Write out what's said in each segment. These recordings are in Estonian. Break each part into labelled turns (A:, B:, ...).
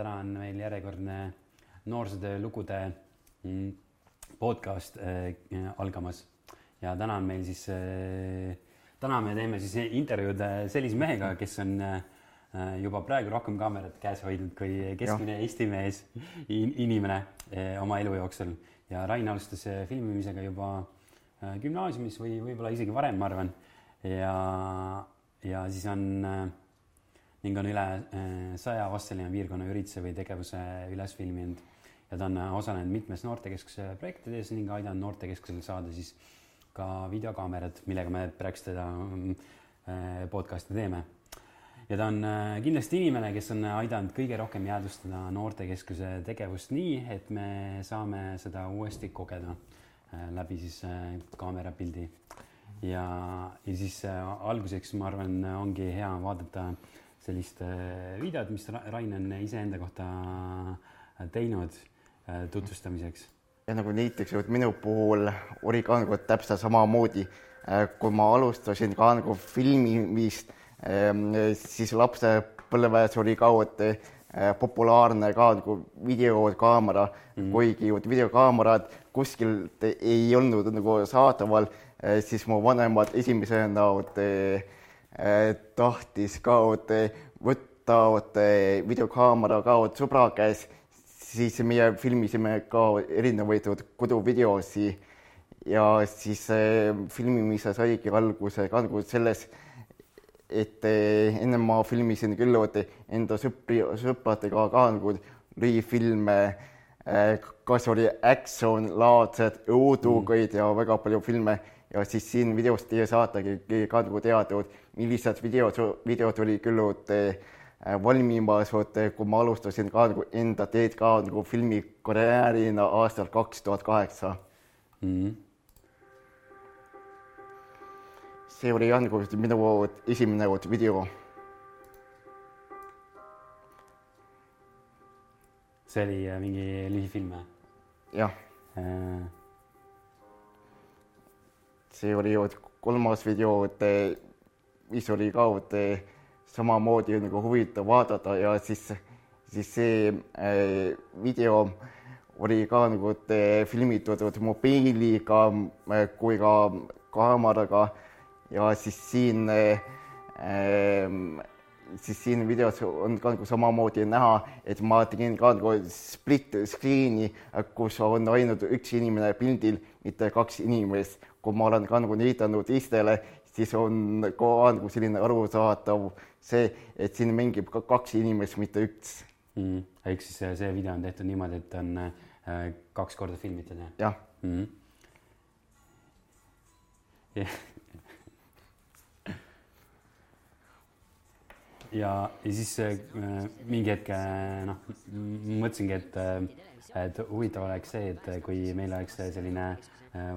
A: täna on meil järjekordne noorsootöö lugude mm, podcast äh, algamas ja täna on meil siis äh,, täna me teeme siis intervjuud äh, sellise mehega, kes on äh, juba praegu rohkem kaamerat käes hoidnud kui keskmine ja. Eesti mees in, inimene äh, oma elu jooksul ja Rain alustas äh, filmimisega juba äh, gümnaasiumis või võib-olla isegi varem, ma arvan. ja, ja siis on äh, ning on üle äh, saja Vastseliina piirkonna ürituse või tegevuse üles filminud ja ta on äh, osalenud mitmes noortekeskuse projektides ning aidanud noortekeskusel saada siis ka videokaamerad, millega me praegu seda äh, podcast'i teeme. ja ta on kindlasti inimene, kes on aidanud kõige rohkem jäädvustada noortekeskuse tegevust nii, et me saame seda uuesti kogeda läbi siis kaamerapildi ja, ja siis alguseks ma arvan, ongi hea vaadata sellist videot, mis Rain on iseenda kohta teinud tutvustamiseks.
B: ja nagu näiteks minu puhul oli ka nagu täpselt samamoodi, kui ma alustasin ka nagu filmimist, siis lapsepõlves oli ka populaarne ka nagu videokaamera mm., kuigi vot videokaamerad kuskilt ei olnud nagu saadaval, siis mu vanemad esimesena tahtis ka võtta videokaamera ka sõbra käes, siis meie filmisime ka erinevaid koduvideosi. Ja siis filmimise saigi alguse ka nagu selles, et ennem ma filmisin küll enda sõpri, sõpradega ka nagu lühifilme, kas oli action-laadsed, õudukaid ja väga palju filme. Ja siis siin videos teie saategi ka nagu teada, millised videod, videod oli küll valmimas, kui ma alustasin ka nagu enda teed ka nagu filmikarjäärina aastal kaks tuhat kaheksa. Mhm. see oli jah nagu minu esimene video.
A: see oli äh, mingi lühifilm või?
B: jah äh see oli kolmas video, et mis oli ka et samamoodi nagu huvitav vaadata ja siis, siis see äh, video oli ka nagu filmitud mobiiliga kui ka kaameraga. Ja siis siin siis siin videos on ka nagu samamoodi näha, et ma tegin ka nagu split screen'i, kus on ainult üks inimene pildil, mitte kaks inimest. Kui ma olen ka nagu näidanud teistele, siis on ka nagu selline arusaadav see, et siin mängib ka kaks inimest, mitte üks
A: mm.. ehk siis see video on tehtud niimoodi, et on äh, kaks korda filmitud,
B: jah? jah
A: mm.. Yeah. ja, ja siis äh, mingi hetk äh, noh, mõtlesingi, et, äh, et huvitav oleks see, et kui meil oleks selline äh, Äh,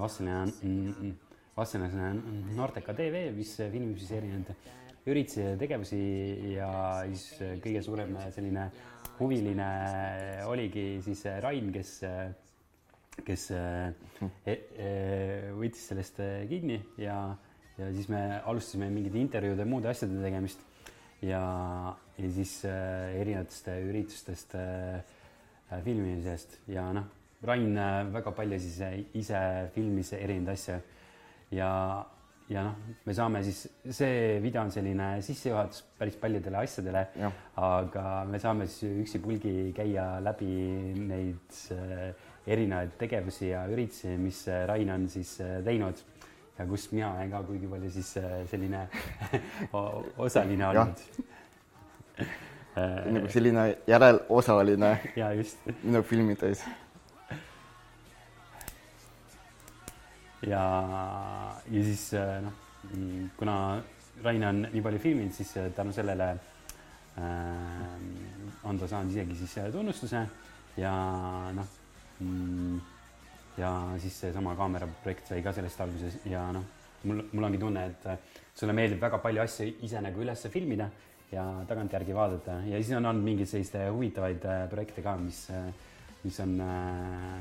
A: Vastseliina, Vastseliina Norteka tv, mis filmib siis erinevaid üritusi ja tegevusi ja siis kõige suurem selline huviline oligi siis Rain, kes, kes e, e, võttis sellest kinni ja, ja siis me alustasime mingite intervjuude, muude asjade tegemist. Ja, ja siis erinevatest üritustest filmimisest. Ja noh Rain äh, väga palju siis ise filmis erinevaid asju ja, ja noh, me saame siis, see video on selline sissejuhatus päris paljudele asjadele, aga me saame siis üksipulgi käia läbi neid äh, erinevaid tegevusi ja üritusi, mis Rain on siis teinud ja kus mina olen ka kuigi palju siis selline osaline olnud.
B: Nagu selline järelosaline
A: ja just.
B: minu filmides
A: ja, ja siis äh, noh, kuna Rain on nii palju filminud, siis äh, tänu sellele äh, on ta saanud isegi siis äh, tunnustuse. Ja noh mm, ja siis seesama kaameraprojekt sai ka sellest alguses ja noh, mul, mul ongi tunne, et sulle meeldib väga palju asju ise nagu üles filmida ja tagantjärgi vaadata. Ja siis on olnud mingeid selliseid huvitavaid projekte ka, mis, mis on,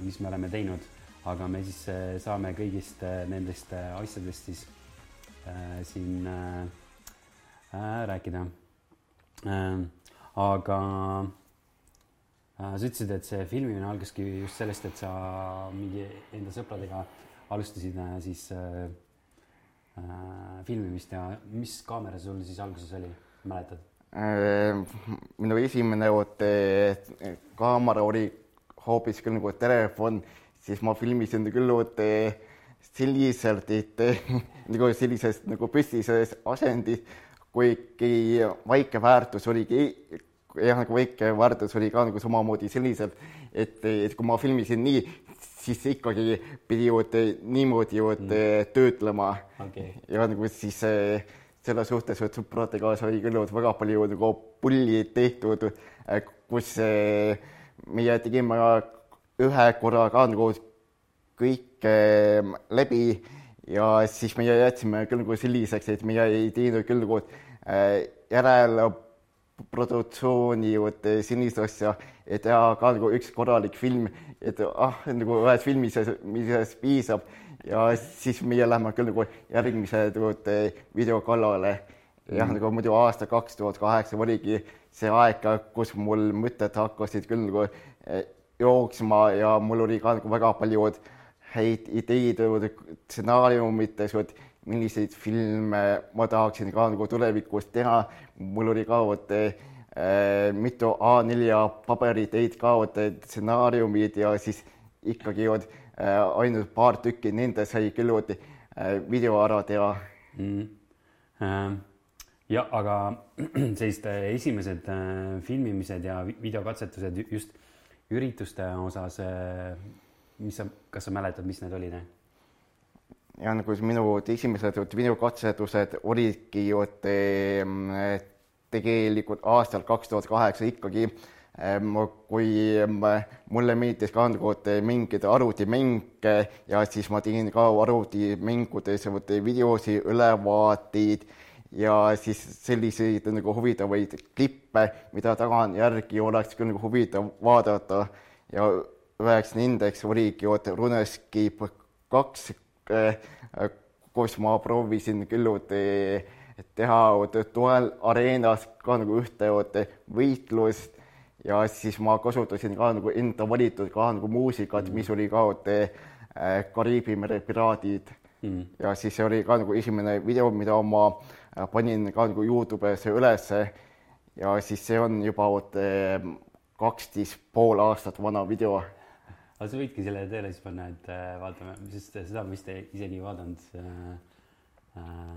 A: mis me oleme teinud aga me siis äh, saame kõigist äh, nendest äh, asjadest siis äh, siin äh, äh, rääkida äh,. aga sa ütlesid, et see filmimine algaski just sellest, et sa mingi enda sõpradega alustasid äh, siis äh, äh, filmimist ja mis kaamera sul siis alguses oli, mäletad?
B: minu esimene kaamera oli hoopis küll nagu telefon, siis ma filmisin küll selliselt, et nagu sellises nagu püstises asendis, kuigi väike väärtus oligi jah, nagu väike väärtus oli ka nagu samamoodi selliselt, et, et kui ma filmisin nii, siis ikkagi pidi ju niimoodi ju mm. töötlema okay.. ja nagu siis selles suhtes, et sõpradega sai küll väga palju nagu pulli tehtud, kus meie tegime ühe korra ka nagu kõik läbi ja siis meie jätsime küll nagu selliseks, et meie ei teinud küll nagu järel produktsiooni juurde sellist asja, et teha ka nagu üks korralik film, et ah, nagu ühes filmis, millest piisab ja siis meie läheme küll nagu järgmise video kallale. jah mm., nagu muidu aasta kaks tuhat kaheksa oligi see aeg, kus mul mõtted hakkasid küll nagu jooksma ja mul oli ka nagu väga palju häid ideid stsenaariumites, milliseid filme ma tahaksin ka nagu tulevikus teha. mul oli ka vot äh, mitu A4 paberitäit ka vot stsenaariumid ja siis ikkagi vot äh, ainult paar tükki, nende sai küll vot äh, video ära teha mm..
A: Ähm, ja aga sellised esimesed filmimised ja videokatsetused just ürituste osas, mis sa, kas sa mäletad, mis need olid?
B: ja nagu minu esimesed videokatsetused olidki ju tegelikult aastal kaks tuhat kaheksa ikkagi, kui mulle meeldis ka nagu mingeid arvutimänge ja siis ma tegin ka arvutimängudes videosid, ülevaateid ja siis selliseid nagu huvitavaid klippe, mida tagantjärgi oleks küll nagu huvitav vaadata. Ja üheks nendeks oligi Runescape kaks kus ma proovisin küll teha dual areenas ka nagu ühte võitlust. Ja siis ma kasutasin ka nagu enda valitud ka nagu muusikat mm., mis oli ka äh, Kariibi mere piraadid. Mm.. ja siis see oli ka nagu esimene video, mida ma äh, panin ka nagu Youtube'isse ülesse ja siis see on juba kaksteist pool aastat vana video
A: aga sa võidki selle tööle siis panna, et äh, vaatame, sest seda ma vist isegi ei vaadanud äh,.
B: Äh.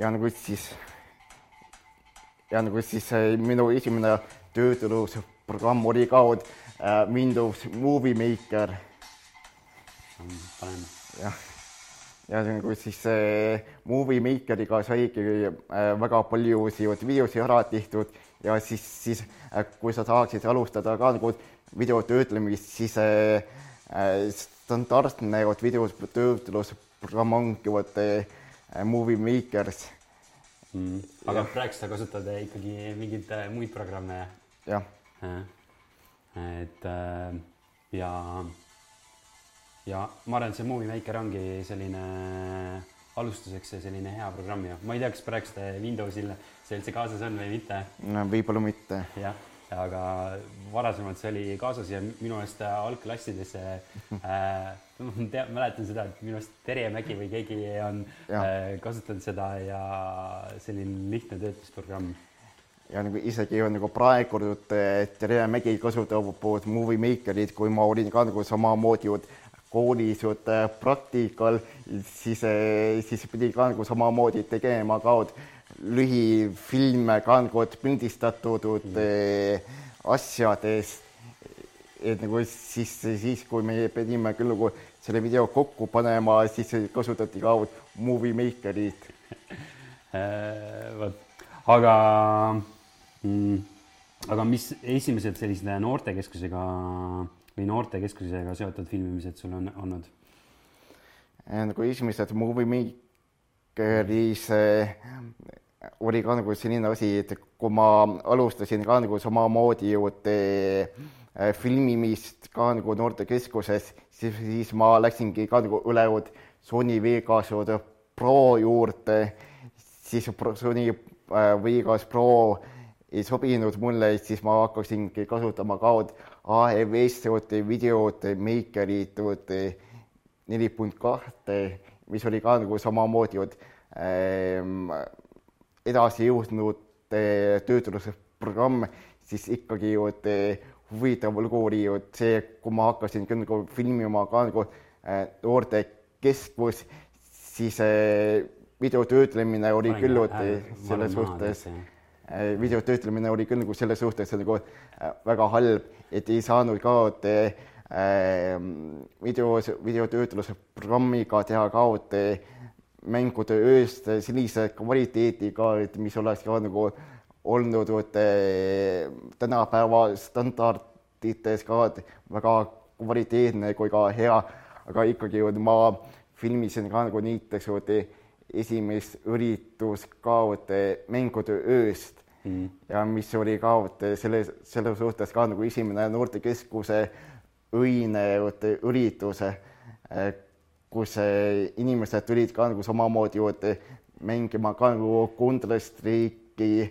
B: ja nagu siis, ja nagu siis äh, minu esimene töötlusprogramm oli ka äh, Windows Movie Maker.
A: paneme.
B: jah, ja nagu siis äh, Movie Makeriga saigi äh, väga paljusid videosid ära tehtud ja siis, siis äh, kui sa tahaksid alustada ka nagu video töötlemist, siis standardne vot videotöötlusprogramm ongi vot Movie Makers
A: mm.. aga ja. praegu sa kasutad ikkagi mingeid muid programme?
B: jah
A: ja.. et ja, ja ma arvan, et see Movie Maker ongi selline alustuseks selline hea programm ju. ma ei tea, kas praegu Windowsil see üldse kaasas on või mitte.
B: võib-olla mitte.
A: jah aga varasemalt see oli kaasas ja minu meelest algklassides äh, ma tean, mäletan seda, et minu arust Terje Mägi või keegi on ja. äh, kasutanud seda ja selline lihtne töötlusprogramm.
B: ja nagu isegi on nagu praegu Terje Mägi kasutab Movie Makerit, kui ma olin ka nagu samamoodi koolis praktikal, siis, siis pidi ka nagu samamoodi tegema ka lühifilme kandnud pildistatud mm. asjadest. et nagu siis, siis kui me pidime küll nagu selle video kokku panema, siis kasutati ka Movie Makerit
A: äh, vot, aga mm, aga mis esimesed sellised noortekeskusega või noortekeskusega seotud filmimised sul on olnud?
B: nagu esimesed Movie Makeris oli ka nagu selline asi, et kui ma alustasin ka nagu samamoodi ju äh, filmimist ka nagu noortekeskuses, siis, siis ma läksingi ka nagu üle Sony Vegas Pro juurde, siis Sony äh, Vegas Pro ei sobinud mulle, siis ma hakkasingi kasutama ka AEV-s videot, Makerit, neli punkt kahte, mis oli ka nagu samamoodi ähm, edasi jõudnud töötlusprogramm, siis ikkagi ju huvitav lugu oli ju see, kui ma hakkasin küll nagu filmima ka nagu äh, noortekeskus, siis äh, video töötlemine oli küll äh, selles suhtes, video töötlemine oli küll nagu selles suhtes nagu väga halb, et ei saanud ka äh, videos, videotöötluse programmiga teha ka mängude ööst sellise kvaliteediga, et mis oleks ka nagu olnud tänapäeva standardites ka väga kvaliteetne kui ka hea, aga ikkagi ma filmisin ka nagu näiteks esimest üritust ka mängude ööst mm. ja mis oli ka selle, selle suhtes ka nagu esimene noortekeskuse õine üritus, kus inimesed tulid ka nagu samamoodi mängima ka nagu Counter Strike'i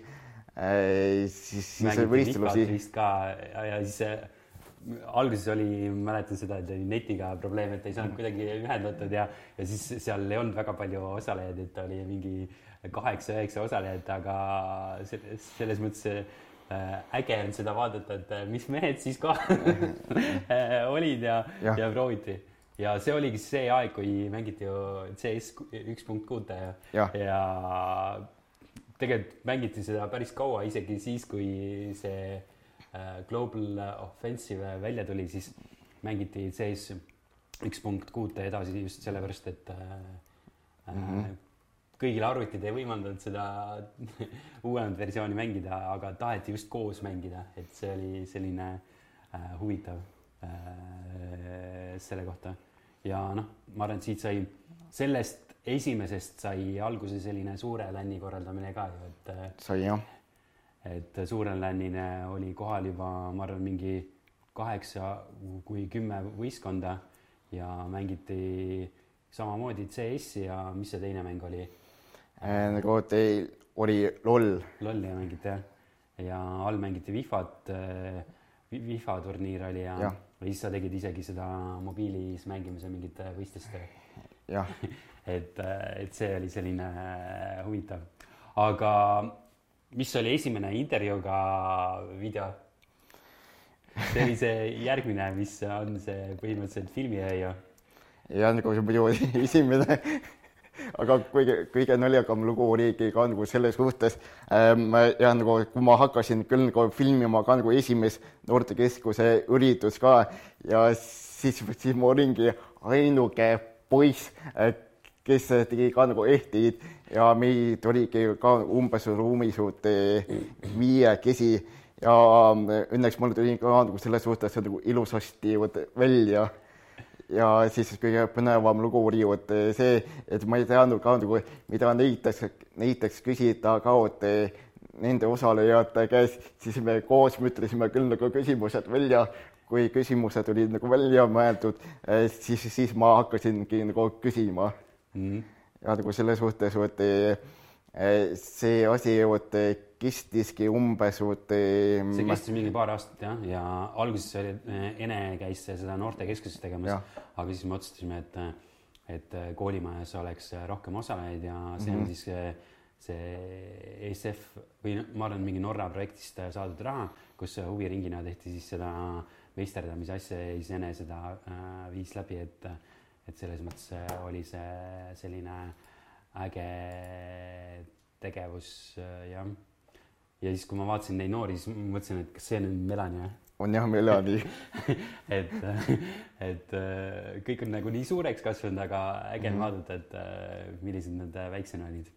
B: siis, siis võistlusi.
A: ka ja, ja siis alguses oli, mäletan seda, et oli netiga probleem, et ei saanud mm. kuidagi ühendatud ja, ja siis seal ei olnud väga palju osalejaid, et oli mingi kaheksa-üheksa osalejat, aga selles, selles mõttes äh, äge on seda vaadata, et äh, mis mehed siis ka olid ja, ja., ja prooviti ja see oligi see aeg, kui mängiti ju CS üks punkt kuute ja, ja., ja tegelikult mängiti seda päris kaua, isegi siis, kui see äh, Global Offensive välja tuli, siis mängiti CS üks punkt kuute edasi just sellepärast, et mm -hmm. Kõigil arvutid ei võimaldanud seda uuemat versiooni mängida, aga taheti just koos mängida, et see oli selline äh, huvitav äh, selle kohta. ja noh, ma arvan, et siit sai sellest esimesest sai alguse selline suure länni korraldamine ka ju, et.
B: Äh, sai jah.
A: et suurel lännine oli kohal juba, ma arvan, mingi kaheksa kui kümme võistkonda ja mängiti samamoodi CS-i ja mis see teine mäng oli?
B: Nagu teil oli LOL.
A: LOL-i mängiti jah, ja all mängiti Wi-Fi-t äh,, Wi-Fi turniir oli ja, ja siis sa tegid isegi seda mobiilis mängimise mingit võistlust.
B: jah
A: et, et see oli selline huvitav. aga mis oli esimene intervjuuga video? see oli see järgmine, mis on see põhimõtteliselt filmiöö ju.
B: ja nagu see muidu esimene aga kõige, kõige naljakam lugu oligi ka nagu selles suhtes ähm, ja nagu, kui ma hakkasin küll nagu filmima ka nagu esimest noortekeskuse üritus ka ja siis, siis ma olingi ainuke poiss, kes tegi ka nagu ehtid ja meid oligi ka umbes ruumis viiekesi ja õnneks mul tuli ka nagu selles suhtes nagu ilusasti välja. Ja siis kõige põnevam lugu oli vot see, et ma ei teadnud ka nagu, mida näiteks, näiteks küsida ka nende osalejate käest, siis me koos mõtlesime küll nagu küsimused välja, kui küsimused olid nagu välja mõeldud, siis, siis ma hakkasingi nagu küsima mm. -hmm. ja nagu selles suhtes, vot eh, see asi vot kestiski umbes vot.
A: see kestis mingi paar aastat jah, ja alguses oli, eh, Ene käis seda noortekeskuses tegemas, aga siis me otsustasime, et, et koolimajas oleks rohkem osalejaid ja see on mm -hmm. siis see, see ESF või ma arvan, mingi Norra projektist saadud raha, kus huviringina tehti siis seda meisterdamise asja ja siis Ene seda viis läbi, et et selles mõttes oli see selline äge tegevus jah. Ja siis, kui ma vaatasin neid noori, siis mõtlesin, et kas see on Melani või?
B: on jah Melani
A: et, et äh, kõik on nagu nii suureks kasvanud, aga äge on mm -hmm. vaadata, et millised nad väiksena olid.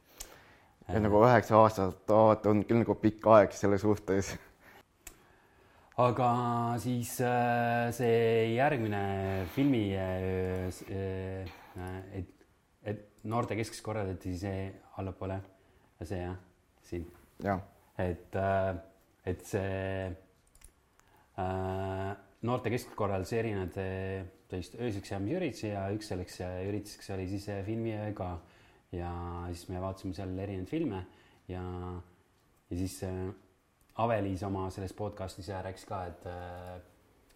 B: ja nagu üheksa aastat on küll nagu pikk aeg selle suhtes
A: aga siis äh, see järgmine filmi äh, äh,, et, et noortekeskus korraldati see allapoole, see jah, siin
B: ja..
A: Et äh,, et see äh, noortekeskus korraldas erinevaid sellist ööseks jäämise üritusi ja üks selleks ürituseks oli siis filmiöö ka. ja siis me vaatasime seal erinevaid filme ja, ja siis äh, Avelis oma selles podcast'is ja rääkis ka, et äh,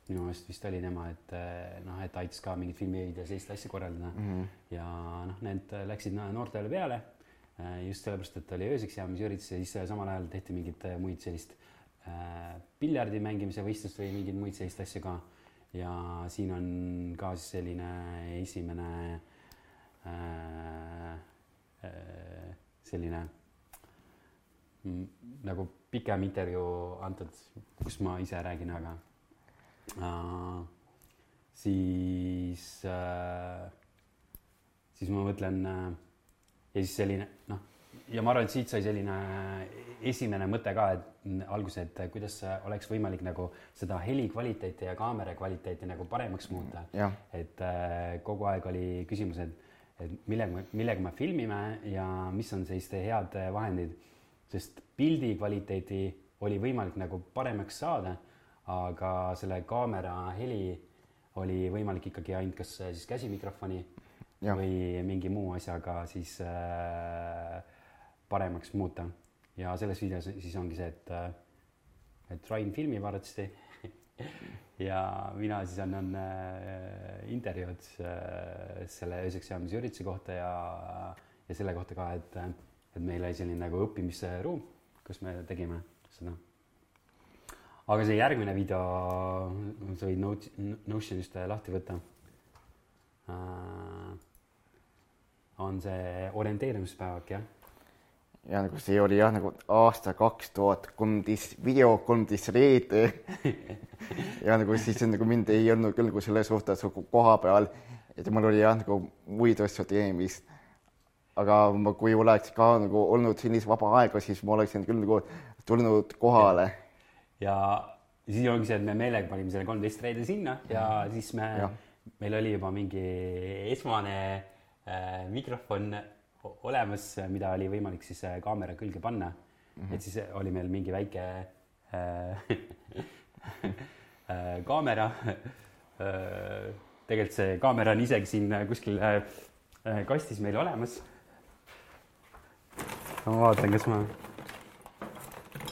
A: minu meelest vist oli tema, et äh, noh, et aitas ka mingeid filmiöid ja sellist asja korraldada mm. -hmm. ja noh, need läksid no, noortele peale äh, just sellepärast, et oli ööseks jäämise üritus ja siis samal ajal tehti mingeid muid sellist äh, piljardi mängimise võistlust või mingeid muid selliseid asju ka. ja siin on ka siis selline esimene äh, äh, selline mm, nagu pikem intervjuu antud, kus ma ise räägin, aga äh, siis äh,, siis ma mõtlen äh, ja siis selline noh, ja ma arvan, et siit sai selline esimene mõte ka, et alguses, et kuidas oleks võimalik nagu seda heli kvaliteeti ja kaamera kvaliteeti nagu paremaks muuta. et äh, kogu aeg oli küsimus, et, et millega, millega me filmime ja mis on selliste head vahendid sest pildi kvaliteedi oli võimalik nagu paremaks saada, aga selle kaamera heli oli võimalik ikkagi ainult kas siis käsimikrofoni ja. või mingi muu asjaga siis äh, paremaks muuta. ja selles videos siis ongi see, et, äh, et Rain filmib arvatavasti ja mina siis annan äh, intervjuud äh, selle ööseks jäämise ürituse kohta ja, ja selle kohta ka, et et meil oli selline nagu õppimisruum, kus me tegime seda. aga see järgmine video, sa võid Notionist lahti võtta äh,. On see orienteerumispäevak, jah?
B: ja nagu see oli jah, nagu aasta kaks tuhat kolmteist, video kolmteist reede. Ja nagu siis nagu mind ei olnud küll nagu selle suhtes nagu koha peal, et mul oli jah, nagu muid asju tegemist aga ma, kui oleks ka nagu olnud sellist vaba aega, siis ma oleksin küll nagu tulnud kohale.
A: ja siis ongi see, et me meelega panime selle kolmteist reede sinna ja siis me, meil oli juba mingi esmane mikrofon olemas, mida oli võimalik siis äh, kaamera külge panna mm. -hmm. et siis oli meil mingi väike äh, äh, kaamera äh,. tegelikult see kaamera on isegi siin kuskil äh, kastis meil olemas ma vaatan, kas ma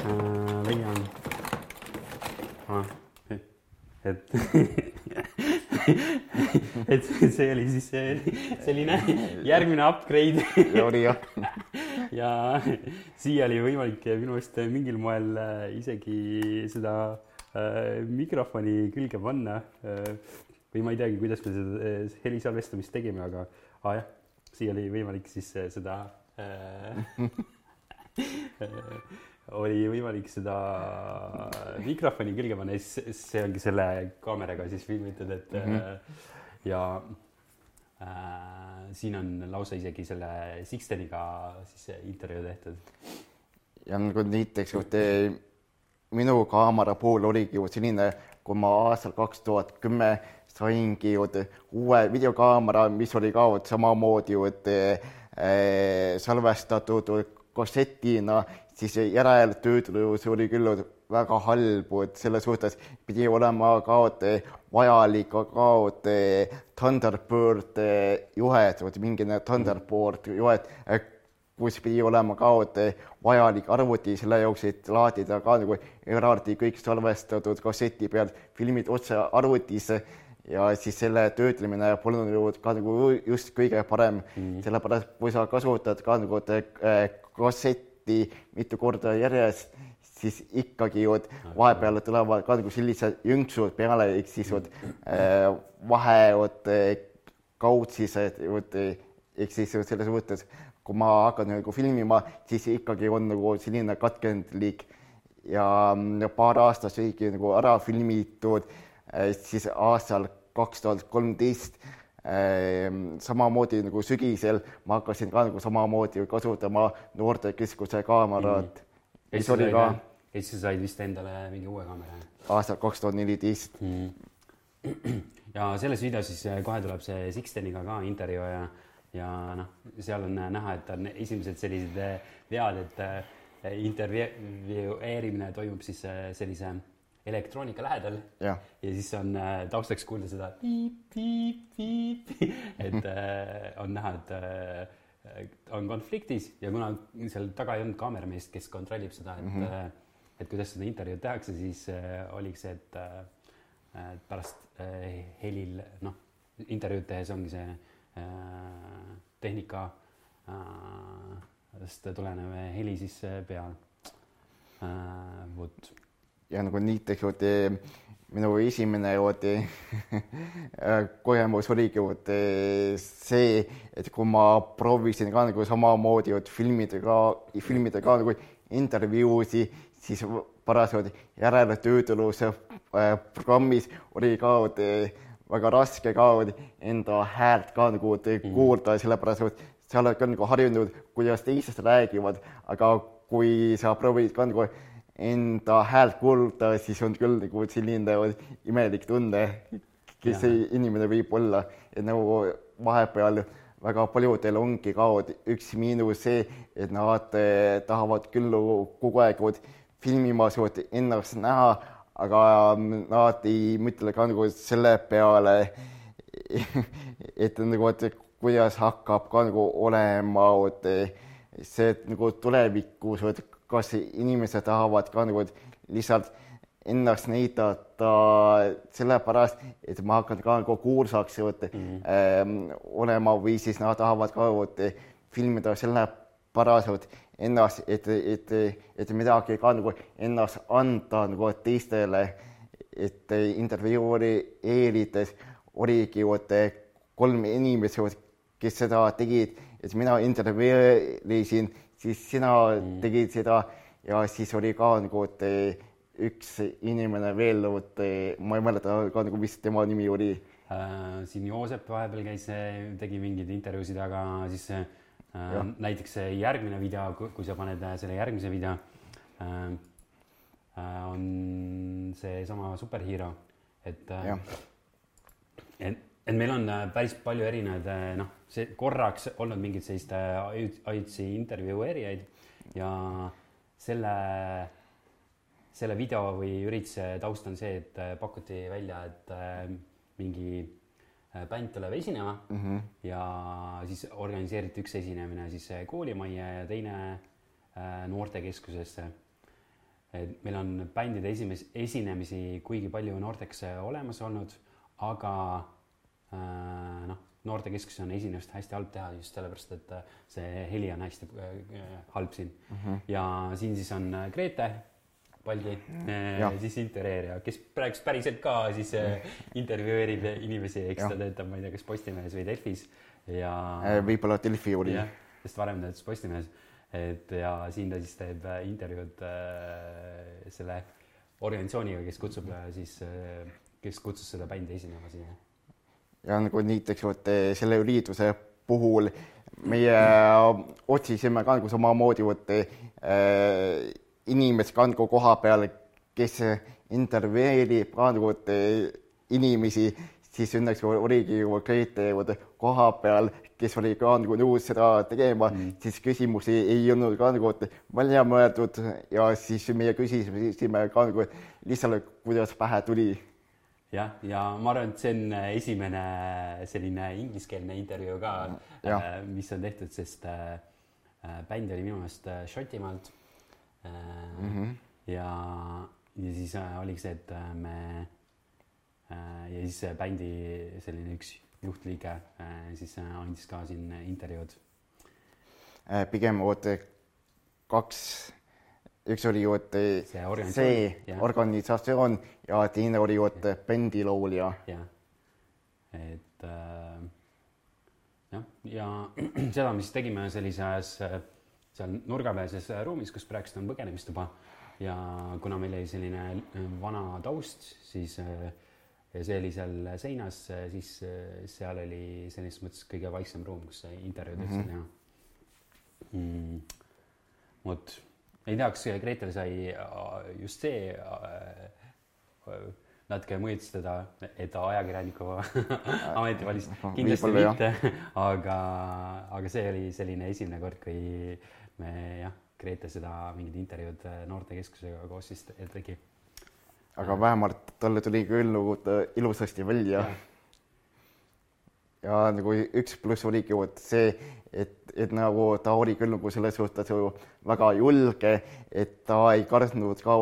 A: äh, leian ah,. et et see oli siis selline järgmine upgrade
B: oli jah.
A: ja siia oli võimalik minu meelest mingil moel äh, isegi seda äh, mikrofoni külge panna äh,. või ma ei teagi, kuidas me seda äh, helisalvestamist tegime, aga ah, jah, siia oli võimalik siis äh, seda oli võimalik seda mikrofoni külge panna ja siis see ongi selle kaameraga siis filmitud, et mm -hmm. ja äh, siin on lausa isegi selle Sixteniga siis intervjuu tehtud.
B: ja nagu näiteks minu kaamera puhul oligi ju selline, kui ma aastal kaks tuhat kümme saingi uue videokaamera, mis oli ka samamoodi Äh, salvestatud kassetina, siis järeltöötlus oli küll väga halb, et selles suhtes pidi olema ka vajalik ka Thunderbird juhet, mingine Thunderbird juhet, kus pidi olema ka vajalik arvuti selle jaoks, et laadida ka nagu eraldi kõik salvestatud kasseti pealt filmid otse arvutisse ja siis selle töötlemine polnud ju ka nagu just kõige parem mm., sellepärast kui sa kasutad ka nagu äh, kasseti mitu korda järjest, siis ikkagi ju vahepeal tulevad ka nagu sellised jõnksud peale, ehk siis vot äh, vahe vot kaudsised, vot ehk siis selles mõttes, kui ma hakkan nagu filmima, siis ikkagi on nagu selline katkendlik ja paar aastat oligi nagu ära filmitud Äh, siis aastal kaks tuhat kolmteist ähm, samamoodi nagu sügisel ma hakkasin ka nagu samamoodi kasutama noortekeskuse kaamerat
A: mm.. mis oli ka. ja siis sa said vist endale mingi uue kaamera?
B: aastal kaks tuhat neliteist. Mm.
A: ja selles videos siis äh, kohe tuleb see Sixteniga ka intervjuu ja, ja noh, seal on näha, et on esimesed sellised äh, vead, et intervjueerimine toimub siis sellise elektroonika lähedal
B: ja,
A: ja siis on äh, taustaks kuulda seda piip, piip, piip, et äh, on näha, et äh, on konfliktis ja kuna seal taga ei olnud kaamerameest, kes kontrollib seda, et mm, -hmm. et kuidas seda intervjuud tehakse, siis äh, oligi see, et äh, pärast äh, helil, noh, intervjuud tehes ongi see äh, tehnika äh, sest tulenev heli siis peal äh,. vot.
B: Ja nagu näiteks minu esimene vot kogemus oligi see, et kui ma proovisin ka nagu samamoodi filmidega, filmidega nagu intervjuusi, siis parasjagu järeletöötluse äh, programmis oli ka väga raske ka enda häält ka nagu mm. kuulda, sellepärast et sa oled ka nagu harjunud, kuidas teised räägivad, aga kui sa proovid ka nagu enda häält kuulda, siis on küll nagu selline imelik tunne, kes ja. see inimene võib olla, et nagu vahepeal väga paljudel ongi ka üks miinus see, et nad eh, tahavad küll kogu aeg filmimas ennast näha, aga nad ei mõtle ka nagu selle peale, et nagu, et kuidas hakkab ka nagu olema see, nagu tulevikus, kas inimesed tahavad ka nagu lihtsalt ennast näidata sellepärast, et ma hakkan ka nagu kuulsaks mm -hmm. ähm, olema või siis nad tahavad ka võt, filmida sellepärast ennast, et, et, et midagi ka nagu ennast anda nagu teistele, et intervjueerides oligi vot kolm inimest, kes seda tegid, et mina intervjueerisin, siis sina mm. tegid seda ja siis oli ka nagu, et üks inimene veel, vot ma ei mäleta ka nagu, mis tema nimi oli
A: äh,. siin Joosep vahepeal käis, tegi mingeid intervjuusid, aga siis äh, ja. näiteks järgmine video, kui sa paned selle järgmise video äh,, äh, on seesama superhero, et äh,, et, et meil on äh, päris palju erinevaid, noh, see korraks olnud mingeid sellist ajutisi intervjueerijaid ja selle selle video või ürituse taust on see, et äh, pakuti välja, et äh, mingi äh, bänd tuleb esinema mm -hmm. ja siis organiseeriti üks esinemine siis koolimajja ja teine noortekeskusesse. et meil on bändide esimes-, esinemisi kuigi palju noorteks olemas olnud, aga noh, noortekeskuses on esinemist hästi halb teha just sellepärast, et see heli on hästi halb siin mm. -hmm. ja siin siis on Grete Paldi, äh, siis intervjueerija, kes praegu päriselt ka siis äh, intervjueerib inimesi, eks ta töötab, ma ei tea, kas Postimehes või Delfis ja.
B: Äh, võib-olla Delfi oli.
A: sest varem töötas Postimehes, et ja siin ta siis teeb intervjuud äh, selle organisatsiooniga, kes kutsub siis äh,, kes kutsus seda bändi esinema siia.
B: Ja nagu näiteks vot selle ürituse puhul meie otsisime ka nagu samamoodi vot äh, inimesi kandku koha peal, kes intervjueerib kandku inimesi, siis õnneks oligi ju Grete koha peal, kes oli ka nagu nõus seda tegema mm., siis küsimusi ei olnud ka nagu välja mõeldud ja siis meie küsisime ka nagu lihtsalt, kuidas pähe tuli.
A: Jah, ja ma arvan, et see on esimene selline ingliskeelne intervjuu ka, äh, mis on tehtud, sest äh, äh, bänd oli minu meelest Šotimaalt mm. -hmm. ja, ja siis äh, oligi see, et äh, me äh, ja siis bändi selline üks juhtliige siis andis ka siin intervjuud.
B: pigem vot kaks, üks oli vot see, see ja. organisatsioon ja teine oli vot bändilaulja.
A: jah, et äh, jah, ja seda me siis tegime sellises äh, seal nurgapealses ruumis, kus praegu on põgenemistuba ja kuna meil oli selline äh, vana taust, siis äh, ja see oli seal seinas, siis seal oli selles mõttes kõige vaiksem ruum, kus intervjuud üldse mhm. teha mm -hmm.. mm. vot, ei tea, kas Gretel sai just see natuke mõjutas teda, et ta ajakirjaniku ameti valis, kindlasti mitte, aga, aga see oli selline esimene kord, kui me jah, Grete seda mingit intervjuud äh, noortekeskusega koos siis tegi.
B: aga vähemalt talle tuli küll ilusasti välja. Ja nagu üks pluss oligi vot see, et, et nagu ta oli küll nagu selles suhtes ju väga julge, et ta ei kartnud ka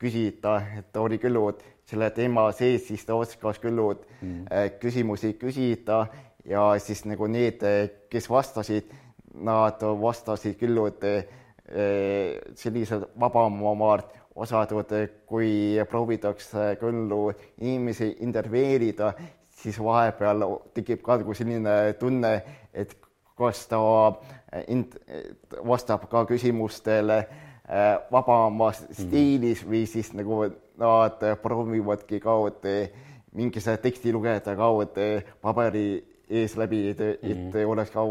B: küsida, et ta oli küll selle teema sees, siis ta oskas küll mm. küsimusi küsida ja siis nagu need, kes vastasid, nad vastasid küll vot sellised vabamad osad, kui proovitakse küll inimesi intervjueerida, siis vahepeal tekib ka nagu selline tunne, et kas ta int-, vastab ka küsimustele äh, vabamas mm. stiilis või siis nagu nad proovivadki ka mingise teksti lugeda ka paberi ees läbi, et, et mm. oleks ka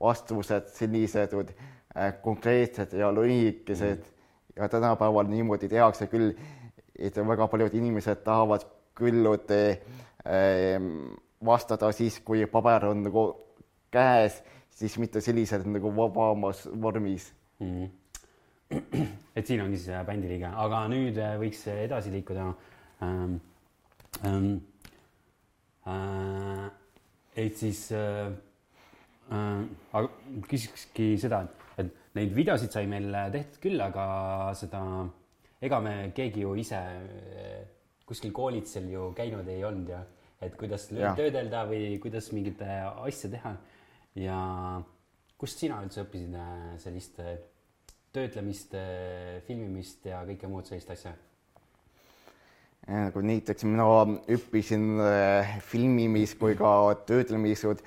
B: vastused sellised äh, konkreetsed ja lühikesed mm. ja tänapäeval niimoodi tehakse küll, et väga paljud inimesed tahavad küll Ehm, vastada siis, kui paber on nagu käes, siis mitte sellised nagu vabamas vormis mm.
A: -hmm. et siin ongi siis bändi liige, aga nüüd äh, võiks edasi liikuda ähm,. Ähm, äh, et siis äh, äh, aga küsikski seda, et, neid videosid sai meil tehtud küll, aga seda, ega me keegi ju ise äh, kuskil koolitsel ju käinud ei olnud ja et kuidas ja. töödelda või kuidas mingit asja teha. ja kust sina üldse õppisid äh, sellist äh, töötlemist, äh, filmimist ja kõike muud sellist asja?
B: nagu näiteks mina õppisin filmimist kui ka töötlemist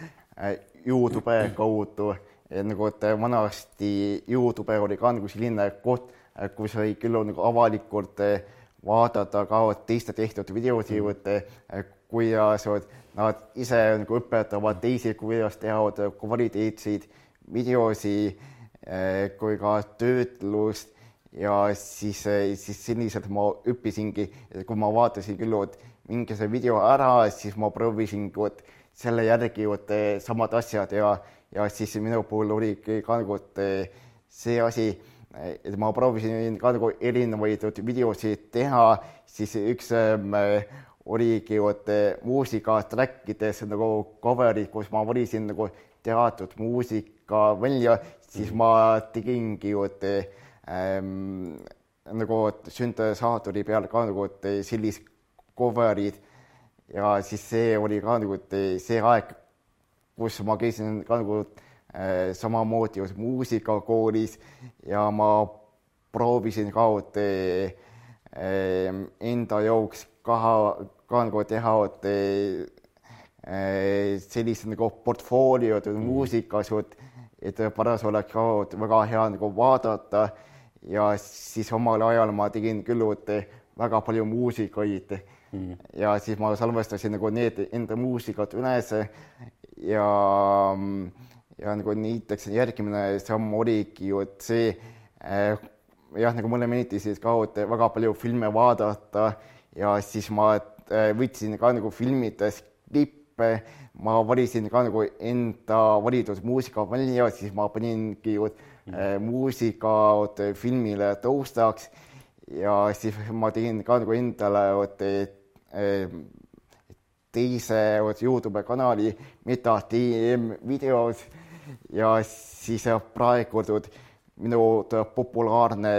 B: Youtube kaudu, nagu et vanasti Youtube oli ka nagu selline koht, kus sai küll nagu avalikult vaadata ka teiste tehtud videosid mm., kuidas nad ise nagu õpetavad teisi, kuidas teha kvaliteetseid videosi eh, kui ka töötlust ja siis, siis selliselt ma õppisingi, kui ma vaatasin küll mingisuguse video ära, siis ma proovisin vot selle järgi vot samad asjad ja, ja siis minu puhul oligi ka nagu see asi, et ma proovisin ka nagu erinevaid videosid teha, siis üks äh, oligi vot muusikatrackides nagu cover'id, kus ma valisin nagu teatud muusika välja, siis ma tegingi vot ähm, nagu süntesaatori peal ka nagu sellist cover'id. Ja siis see oli ka nagu see aeg, kus ma käisin ka nagu äh, samamoodi muusikakoolis ja ma proovisin ka vot äh, enda jaoks ka, ka nagu teha eh, sellist nagu portfooliod mm. muusikas, et paras oleks ka väga hea nagu vaadata ja siis omal ajal ma tegin küll väga palju muusikaid mm. ja siis ma salvestasin nagu need enda muusikad üles ja ja nagu näiteks järgmine samm oligi ju, et see eh, jah, nagu mulle meeldis ka väga palju filme vaadata. Ja siis ma äh, võtsin ka nagu filmides klippe, ma valisin ka nagu enda valitud muusika välja, siis ma paningi äh, muusika filmile taustaks. Ja siis ma tegin ka nagu endale äh, teise Youtube kanali Meta TM videos ja siis praegu minu populaarne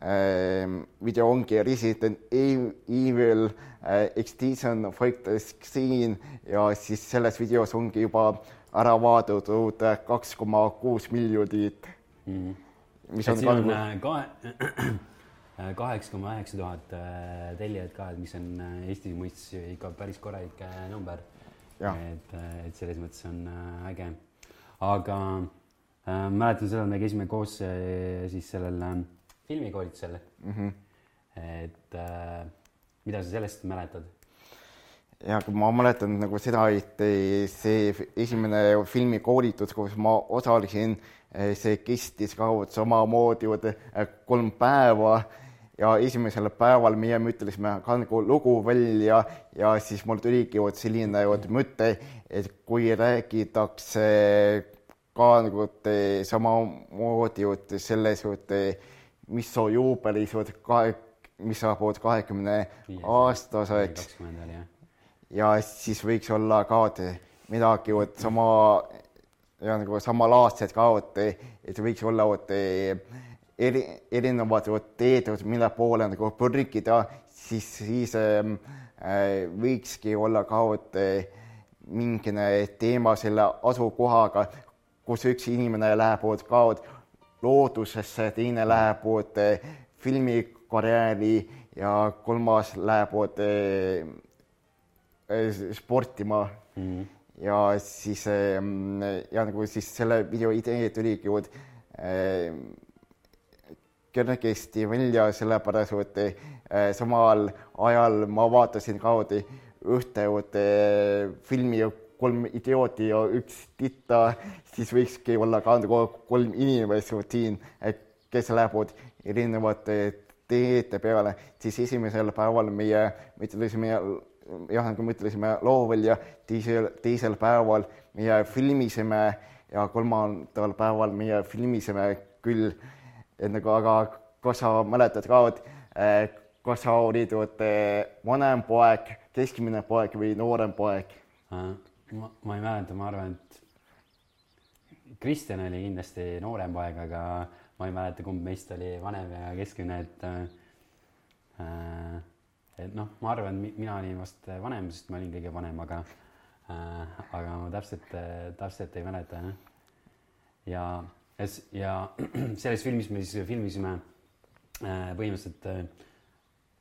B: Ehm, video ongi Resident Evil äh, Extinction Fighters Scene ja siis selles videos ongi juba ära vaadatud kaks koma kuus miljonit mm. -hmm.
A: mis on, on äh, kahe, kaheksa koma üheksa tuhat äh, tellijat ka, et mis on Eesti mõistes ikka päris korralik number. et, et selles mõttes on äge. Aga äh, mäletan seda, me käisime koos siis sellel äh, filmikoolitusel mm. -hmm. et äh, mida sa sellest mäletad?
B: ja ma mäletan nagu seda, et see esimene filmikoolitus, kus ma osalesin, see kestis ka samamoodi kolm päeva ja esimesel päeval meie mõtlesime ka nagu lugu välja ja siis mul tuligi vot selline vot mõte, et kui räägitakse ka nagu samamoodi vot selles vot mis su juubelis kahe, mis saabud kahekümne aastaseks. ja siis võiks olla ka midagi vot sama ja nagu samalaadset ka vot, et võiks olla vot eri, erinevad teed, mille poole nagu pürgida, siis, siis äh, võikski olla ka vot mingine teema selle asukohaga, kus üks inimene läheb ka loodusesse, teine läheb vot filmikarjääri ja kolmas läheb vot sportima mm. -hmm. ja siis ja nagu siis selle video idee tuligi äh, kergesti välja, sellepärast et äh, samal ajal ma vaatasin ka ühte filmi Kolm idiooti ja üks titta, siis võikski olla ka nagu kolm inimest siin, kes lähevad erinevate teede peale, siis esimesel päeval meie mõtlesime jah, nagu me ütlesime, loo välja, teisel, teisel päeval meie filmisime ja kolmandal päeval meie filmisime küll et nagu, aga kas sa mäletad ka, et kas sa olid vanem poeg, keskmine poeg või noorem poeg?
A: ma, ma ei mäleta, ma arvan, et Kristjan oli kindlasti noorem poeg, aga ma ei mäleta, kumb meist oli vanem ja keskmine, et äh, et noh, ma arvan, mina olin vast vanem, sest ma olin kõige vanem, aga äh, aga ma täpselt, täpselt ei mäleta, jah. ja ja selles filmis me siis filmisime äh, põhimõtteliselt äh,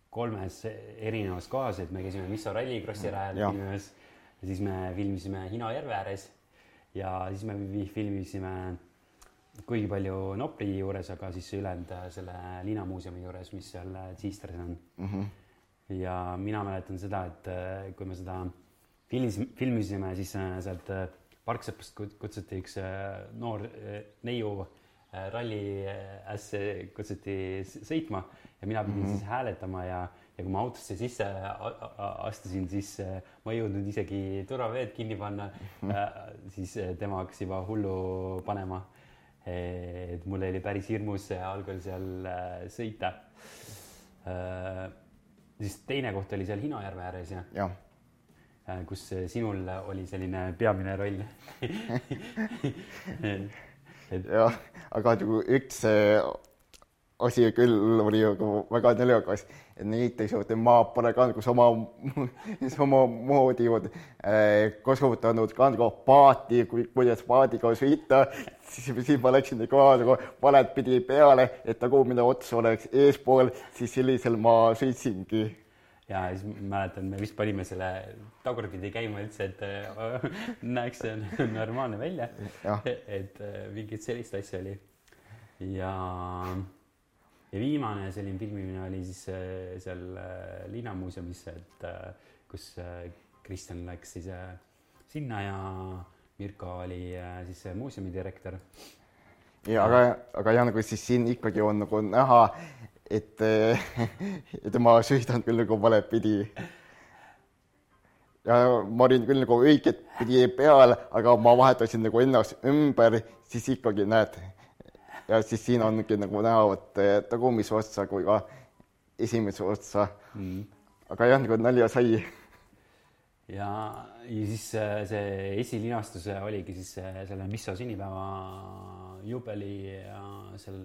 A: kolmes erinevas kohas, et me käisime Misso rallikrossi rajal filmimas siis me filmisime Hino järve ääres ja siis me filmisime kuigi palju Nopri juures, aga siis ülejäänud äh, selle linnamuuseumi juures, mis seal Tsiistris on mm. -hmm. ja mina mäletan seda, et kui me seda filmis, filmisime, siis sealt Parksepast kutsuti üks äh, noor äh, neiu äh, ralli ässe kutsuti sõitma ja mina pidin mm -hmm. siis hääletama ja, ja kui ma autosse sisse astusin, siis ma ei jõudnud isegi turvaveed kinni panna mm. -hmm. siis tema hakkas juba hullu panema. et mul oli päris hirmus algul seal sõita. siis teine koht oli seal Hinojärve ääres ja,
B: ja
A: kus sinul oli selline peamine roll.
B: Jah, aga nagu üks asi küll oli nagu väga naljakas, et näiteks ma pole ka nagu sama, samamoodi äh, kasutanud ka nagu paati, kuidas paadiga sõita, siis, siis ma läksin nagu, nagu valet pidi peale, et tagumine ots oleks eespool, siis sellisel ma sõitsingi
A: ja siis mäletan, me vist panime selle tagurpidi käima üldse, et äh, näeks normaalne välja. et äh, mingit sellist asja oli. ja, ja viimane selline filmimine oli siis äh, seal linnamuuseumis, et kus Kristjan läks siis sinna ja Mirko oli siis muuseumi direktor.
B: ja aga, aga jah, nagu siis siin ikkagi on nagu näha, et, et ma sõidan küll nagu valet pidi. ja ma olin küll nagu õiget pidi peal, aga ma vahetasin nagu ennast ümber, siis ikkagi näed. ja siis siin ongi nagu näha vot tagumise otsa kui ka esimese otsa mm.. aga jah, nagu nalja sai.
A: ja, ja siis äh, see esilinastus oligi siis äh, selle Misso sünnipäeva juubeli ja seal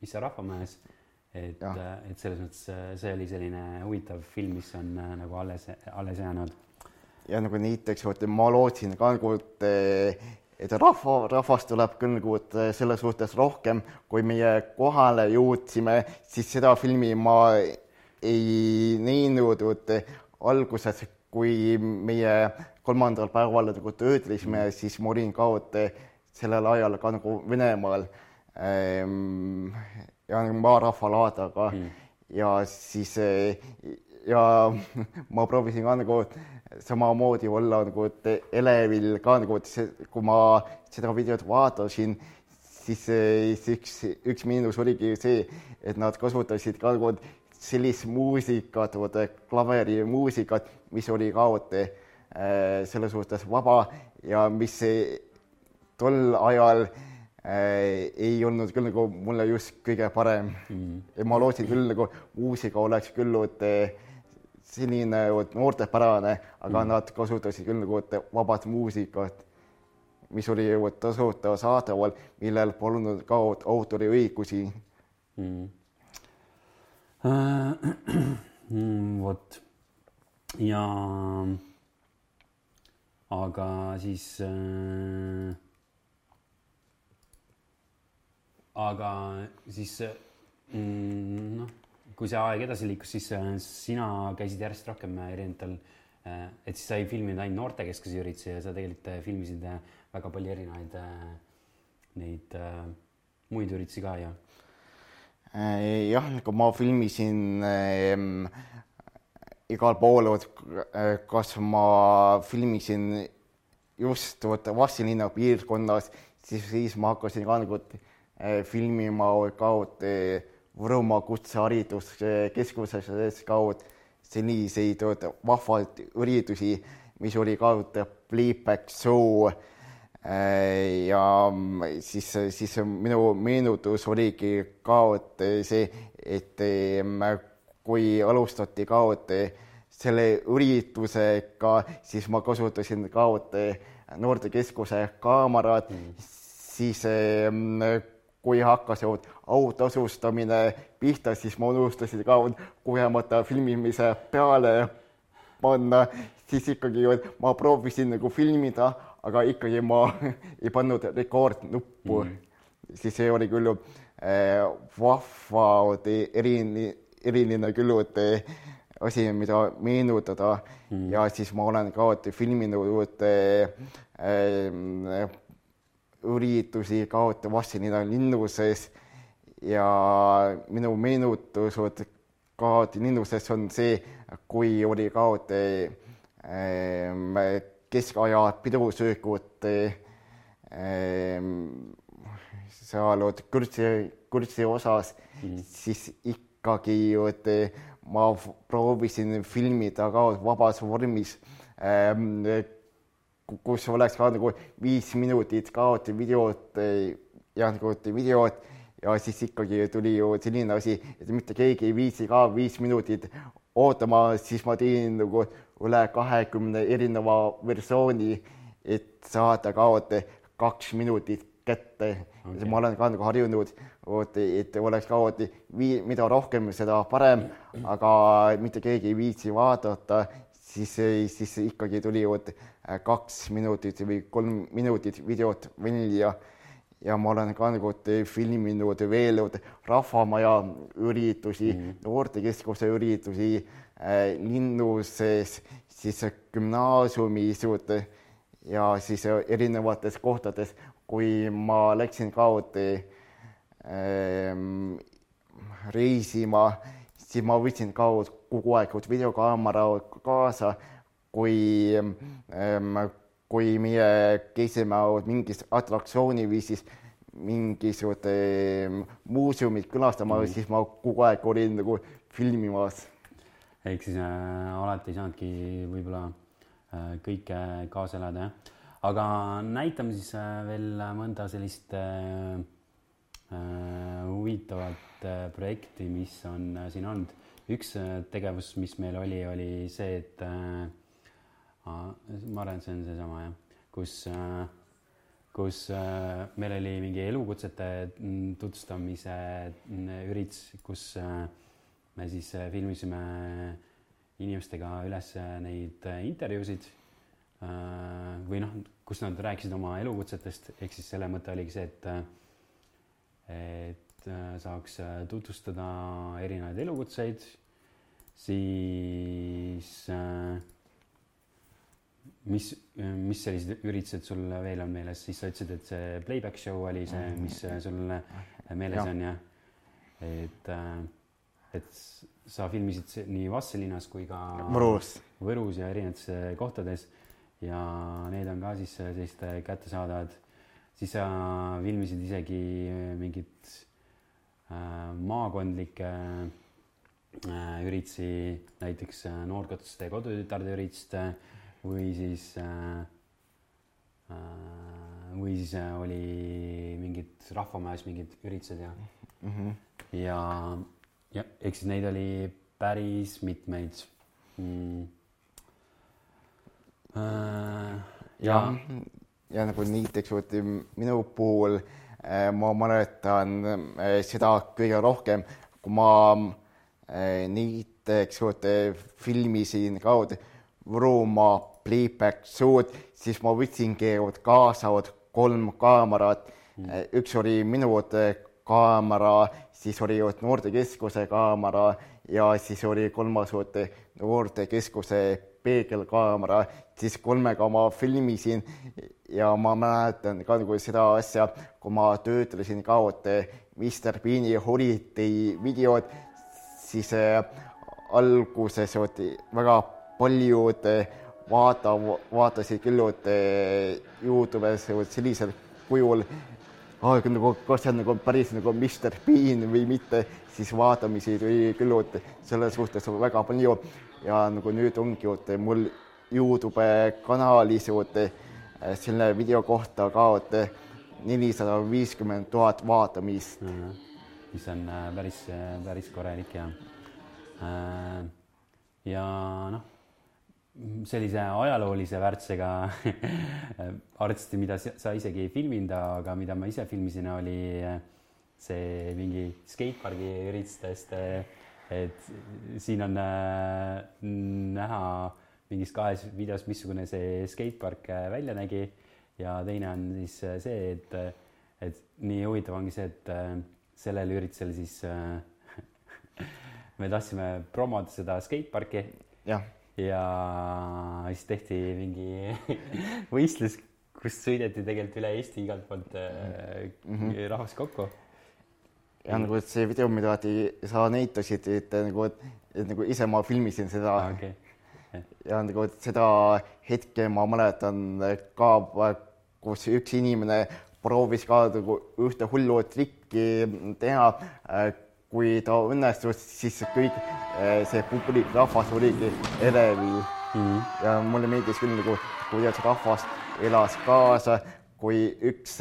A: Missa rahvamäes et, et selles mõttes äh, see oli selline huvitav film, mis on äh, nagu alles, alles jäänud.
B: ja nagu näiteks ma lootsin ka nagu, et, et rahva, rahvast tuleb küll nagu selles suhtes rohkem, kui meie kohale jõudsime, siis seda filmi ma ei näinud, alguses, kui meie kolmandal päeval nagu töötasime, siis ma olin ka sellel ajal ka nagu Venemaal ehm, ja maarahvalaadaga mm. ja siis ja ma proovisin ka nagu samamoodi olla nagu elevil ka nagu, kui ma seda videot vaatasin, siis, siis üks, üks miinus oligi see, et nad kasutasid ka nagu sellist muusikat, klaverimuusikat, mis oli ka äh, selles suhtes vaba ja mis tol ajal äh, äh, ei olnud küll nagu mulle just kõige parem mm. ja ma lootsin küll nagu muusika oleks küll, et selline vot noortepärane, aga
A: Mm.
B: nad kasutasid küll nagu vot vabat muusikat, mis oli vot tasuta saadaval, millel polnud ka autoriõigusi.
A: mm. Äh, mm, vot ja aga siis äh, aga siis mm, noh, kui see aeg edasi liikus, siis äh, sina käisid järjest rohkem erinevatel äh, et siis sa ei filminud ainult noortekeskuse üritusi ja sa tegelikult äh, filmisid äh, väga palju erinevaid äh, neid äh, muid üritusi ka ja
B: Äh, jah, nagu ma filmisin ähm, igal pool, äh, kas ma filmisin just vot Vastseliina piirkonnas, siis, siis ma hakkasin ka nagu äh, filmima ka vot äh, Võrumaa Kutsehariduskeskuses ka vot selliseid vahvaid üritusi, mis oli ka vot playback show ja siis, siis minu meenutus oligi ka vot see, et em, kui alustati ka vot selle üritusega, siis ma kasutasin ka vot noortekeskuse kaamerat mm., siis em, kui hakkas autasustamine pihta, siis ma unustasin ka kogemata filmimise peale panna, siis ikkagi ma proovisin nagu filmida aga ikkagi ma ei pannud rekordnuppu. Mm.. siis see oli küll äh, vahva eriline, eriline küll asi, mida meenutada. Mm. ja siis ma olen ka filminud äh, üritusi ka Vastseliina linnuses ja minu meenutus ka linnuses on see, kui oli ka äh, keskaja pidusöökud ähm, seal kõrtsi, kõrtsi osas mm., siis ikkagi et ma proovisin filmida ka vabas vormis ähm,, kus oleks ka nagu viis minutit ka videot ja nagu videot ja siis ikkagi tuli ju selline asi, et mitte keegi ei viitsi ka viis minutit ootama, siis ma tegin nagu üle kahekümne erineva versiooni, et saada ka vot kaks minutit kätte. Okay.. ma olen ka nagu harjunud, vot et oleks ka vot mida rohkem, seda parem, aga mitte keegi ei viitsi vaadata, siis, siis ikkagi tuli vot kaks minutit või kolm minutit videot välja ja ma olen ka nagu filminud veel Rahvamaja üritusi mm, -hmm. noortekeskuse üritusi äh, linnuses, siis gümnaasiumis ja siis erinevates kohtades, kui ma läksin ka ähm, reisima, siis ma võtsin ka kogu aeg videokaamera kaasa, kui ähm, kui meie käisime mingis atraktsiooni või siis mingisugune muuseumit külastamas mm., siis ma kogu aeg olin nagu filmimas.
A: ehk siis äh, alati ei saanudki võib-olla äh, kõike kaasa elada, jah. aga näitame siis äh, veel mõnda sellist äh, äh, huvitavat äh, projekti, mis on äh, siin olnud. Üks äh, tegevus, mis meil oli, oli see, et äh, ma arvan, et see on seesama jah, kus, kus meil oli mingi elukutsete tutvustamise üritus, kus me siis filmisime inimestega üles neid intervjuusid või noh, kus nad rääkisid oma elukutsetest, ehk siis selle mõte oligi see, et et saaks tutvustada erinevaid elukutseid, siis äh, mis, mis sellised üritused sul veel on meeles, siis sa ütlesid, et see playback show oli see, mis sul meeles ja. on ja et, et sa filmisid nii Vastseliinas kui ka
B: Võrus,
A: Võrus ja erinevates kohtades. Ja need on ka siis sellist kättesaadavad. siis sa filmisid isegi mingit äh, maakondlikke äh, üritusi, näiteks äh, noorkotuste ja kodutütarde üritust äh, või siis äh, või siis äh, oli mingid rahvamajas mingid üritused ja mm, -hmm. ja, ja eks siis neid oli päris mitmeid. mm.. Äh,
B: ja, ja nagu näiteks vot minu puhul äh, ma mäletan äh, seda kõige rohkem, kui ma näiteks vot filmisin ka Võrumaa playback show'd, siis ma võtsingi kaasa kolm kaamerat. Mm.. üks oli minu kaamera, siis oli noortekeskuse kaamera ja siis oli kolmas noortekeskuse peegelkaamera, siis kolmega ma filmisin ja ma mäletan ka nagu seda asja, kui ma töötlesin ka Mr Bean'i Holiday videot, siis äh, alguses vot väga paljud vaata, vaatasid küll vot Youtube'is sellisel kujul, nagu kas see on nagu päris nagu Mr Bean või mitte, siis vaatamisi tuli küll vot selles suhtes väga palju ja nagu nüüd ongi vot mul Youtube kanalis vot selle video kohta ka nelisada viiskümmend tuhat vaatamist mm. -hmm.
A: Mis on äh, päris, äh, päris korralik ja äh, ja noh, sellise ajaloolise värtsega arsti, mida sa isegi ei filminud, aga mida ma ise filmisin, oli see mingi skatepargi üritustest et siin on äh, näha mingis kahes videos, missugune see skatepark välja nägi. Ja teine on siis see, et, et nii huvitav ongi see, et sellel üritusel siis me tahtsime promoda seda skateparki.
B: ja
A: siis tehti mingi võistlus, kus sõideti tegelikult üle Eesti igalt poolt mm -hmm. rahvast kokku
B: ja nagu see video, mida te, sa näitasid, et nagu, et nagu ise ma filmisin seda
A: ah,. Okay.
B: ja nagu seda hetke ma mäletan ka, kus üks inimene proovis ka nagu ühte hullu trikki teha. kui ta õnnestus, siis kõik see publik, rahvas oligi elevil mm. -hmm. ja mulle meeldis küll nagu, kuidas rahvas elas kaasa kui üks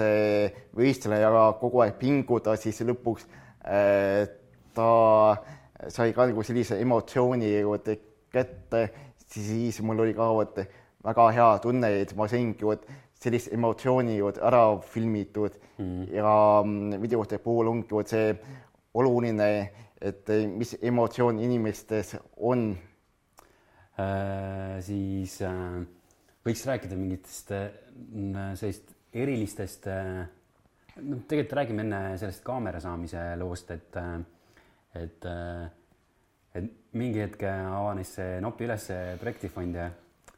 B: võistleja kogu aeg pingutas, siis lõpuks äh, ta sai ka nagu sellise emotsiooni kätte, siis mul oli ka vot väga hea tunne, et ma saingi vot sellist emotsiooni ära filmitud mm. ja videote puhul ongi vot see oluline, et mis emotsioon inimestes on
A: äh,. siis äh, võiks rääkida mingitest äh, sellist erilistest, noh, tegelikult räägime enne sellest kaamera saamise loost, et, et, et mingi hetk avanes see Nopi üles projektifond ja,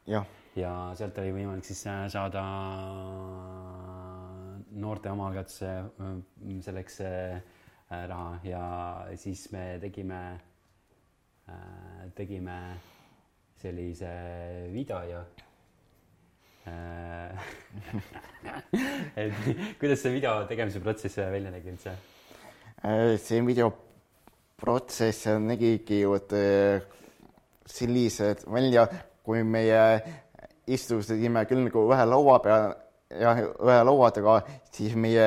B: ja.,
A: ja sealt oli võimalik siis saada noorte omaalgatuse selleks raha ja siis me tegime, tegime sellise video ja Äh, et kuidas see video tegemise protsess välja nägi üldse?
B: Äh, see videoprotsess nägigi vot äh, sellised välja, kui meie istusime küll nagu ühe laua peal ja ühe laua taga, siis meie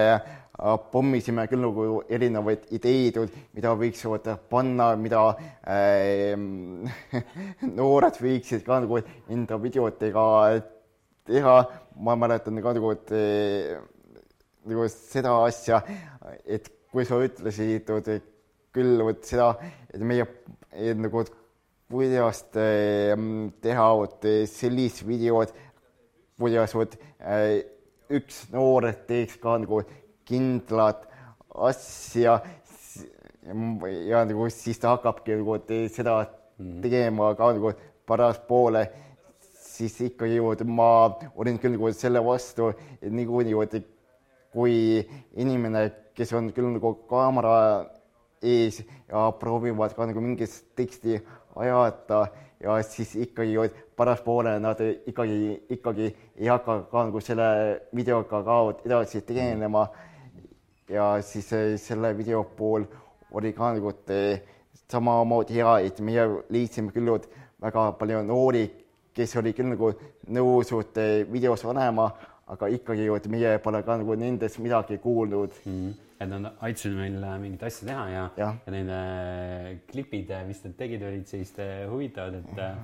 B: pommisime küll nagu erinevaid ideid, mida võiks panna, mida äh, noored võiksid ka nagu enda videotega teha, ma mäletan ka nagu, et nagu seda asja, et kui sa ütlesid et küll vot seda, et meie et nagu, kuidas teha vot sellist videot, kuidas vot üks noor teeks ka nagu kindlat asja ja nagu siis ta hakkabki nagu seda mhm. tegema ka nagu pärastpoole siis ikkagi ju ma olin küll nagu selle vastu, et niikuinii, et kui inimene, kes on küll nagu kaamera ees ja proovivad ka nagu mingit teksti ajata ja siis ikkagi pärastpoole nad ikkagi, ikkagi ei hakka ka nagu selle videoga ka edasi tegelema. ja siis selle video puhul oli ka nagu samamoodi hea, et meie leidsime küll väga palju noori, kes oli küll nagu nõus videos olema, aga ikkagi, et meie pole ka nagu nendest midagi kuulnud
A: mm. -hmm. Et nad aitasid meil äh, mingit asja teha ja,
B: Jah.
A: ja need äh, klipid, äh, mis nad tegid, olid sellised äh, huvitavad, et äh,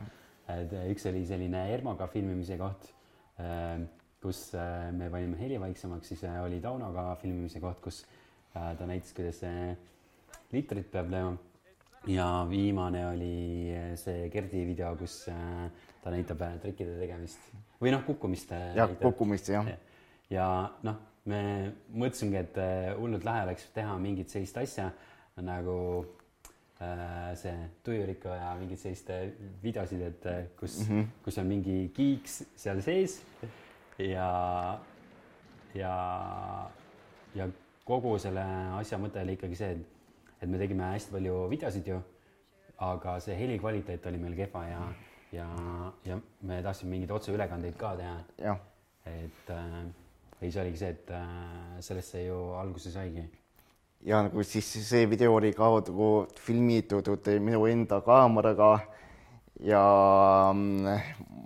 A: et üks oli selline Ermoga filmimise koht äh,, kus äh, me panime heli vaiksemaks, siis äh, oli Taunoga filmimise koht, kus äh, ta näitas, kuidas äh, litrit peab lööma. ja viimane oli äh, see Gerdi video, kus äh, ta näitab äh, trikkide tegemist või noh, kukkumist äh,
B: jah,
A: näitab
B: kukkumist jah.
A: ja noh, me mõtlesimegi, et äh, hullult lahe oleks teha mingit sellist asja nagu äh, see Tujurikko ja mingid sellist äh, videosid, et äh, kus mm, -hmm. kus on mingi kiiks seal sees ja, ja, ja kogu selle asja mõte oli ikkagi see, et, et me tegime hästi palju videosid ju, aga see heli kvaliteet oli meil kehva ja, ja, ja me tahtsime mingeid otseülekandeid ka teha et äh, või see oligi see, et äh, sellest see ju alguse saigi.
B: ja nagu siis see video oli ka nagu filmitud minu enda kaameraga ja mm,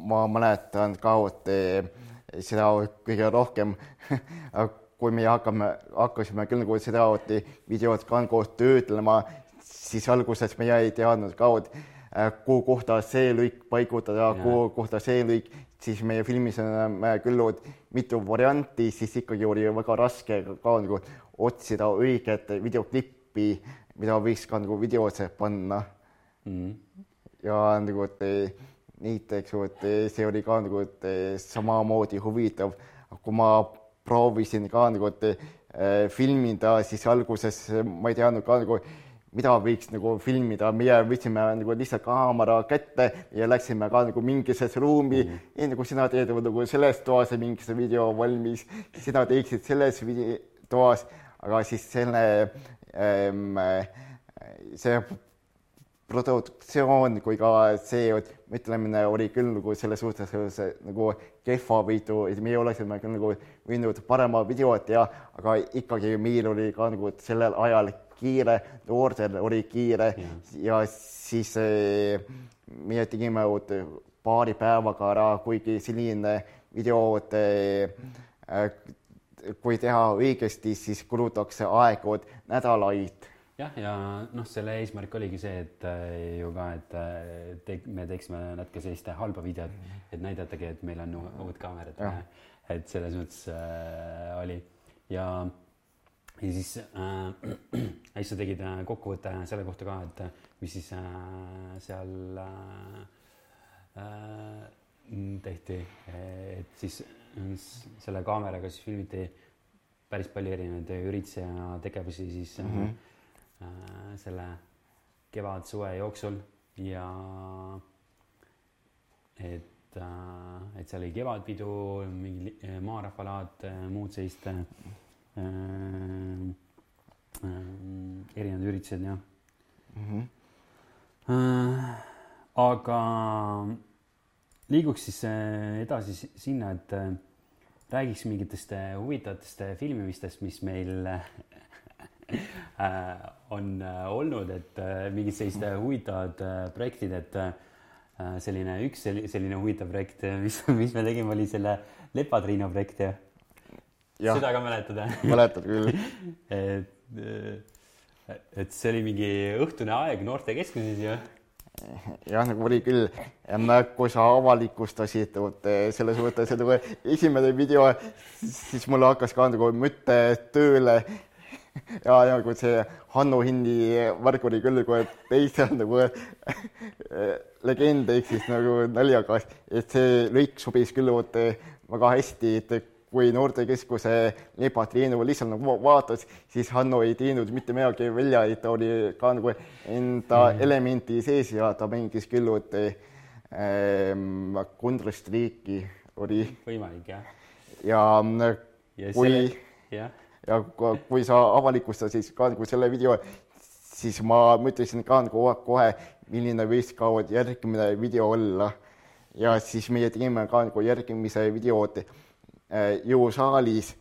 B: ma mäletan ka, et seda kõige rohkem, kui me hakkame, hakkasime küll nagu seda videot ka nagu töötlema, siis alguses me ei teadnud ka, et äh, kuhu kohta see lõik paigutada, kuhu kohta see lõik, siis meie filmisime küll mitu varianti, siis ikkagi oli väga raske ka nagu otsida õiget videoklippi, mida võiks ka nagu videosse panna
A: Mm.
B: ja nagu, et näiteks, et see oli ka nagu, et samamoodi huvitav, kui ma proovisin ka nagu, et eh, filmida, siis alguses ma ei teadnud ka nagu, mida võiks nagu filmida, meie võtsime nagu lihtsalt kaamera kätte ja läksime ka nagu mingisse ruumi mm, -hmm. enne kui sina teed nagu selles toas mingi video valmis, sina teeksid selles toas, aga siis selle ähm, see produktsioon kui ka see mõtlemine oli küll nagu selles suhtes nagu kehvavõitu, et meie oleksime küll nagu võinud parema videot teha, aga ikkagi meil oli ka nagu sellel ajal kiire, noortel oli kiire ja, ja siis eh, meie tegime paari päevaga ära, kuigi selline video, kui teha õigesti, siis kulutakse aega nädalaid.
A: Jah, ja noh, selle eesmärk oligi see, et ju ka, et te, me teeksime natuke sellist halba videot, et näidatagi, et meil on u- uut kaamerat, et selles mõttes äh, oli. Ja, ja siis äh, siis sa tegid äh, kokkuvõtte selle kohta ka, et äh, mis siis äh, seal äh, äh, tehti, et siis äh, selle kaameraga siis filmiti päris palju erinevaid üritusi ja tegevusi siis mm -hmm. äh, selle kevad-suve jooksul ja et äh,, et seal oli kevadpidu, mingi maarahvalaat, muud sellist äh, erinevad üritused jah
B: mm. -hmm.
A: aga liiguks siis äh, edasi si- sinna, et äh, räägiks mingitest huvitavatest filmimistest, mis meil on olnud, et mingid sellised huvitavad projektid, et selline üks selli- selline huvitav projekt, mis, mis me tegime, oli selle Lepatriino projekt ja, seda ka mäletad jah?
B: mäletad küll.
A: et, et see oli mingi õhtune aeg noortekeskuses ju.
B: jah, nagu oli küll, kui sa avalikustasid selles mõttes, et nagu esimene video, siis mul hakkas ka nagu mõte tööle ja nagu see Hanno Hindi värk oli küll nagu teise nagu legend ehk siis nagu naljaga, et see lõik sobis küll vot väga hästi, et kui noortekeskuse Lepatriinu lihtsalt nagu vaatas, siis Hanno ei teinud mitte midagi välja, et ta oli ka nagu enda mm. elementi sees ja ta mängis küll vot ähm, Counter-Strike'i oli
A: võimalik jah.
B: ja,
A: ja
B: kui
A: selle,
B: ja ku- kui sa avalikustasid ka nagu selle video, siis ma mõtlesin ka nagu kohe, milline võiks ka järgmine video olla. ja siis meie tegime ka nagu järgmise videod äh, jõusaalis.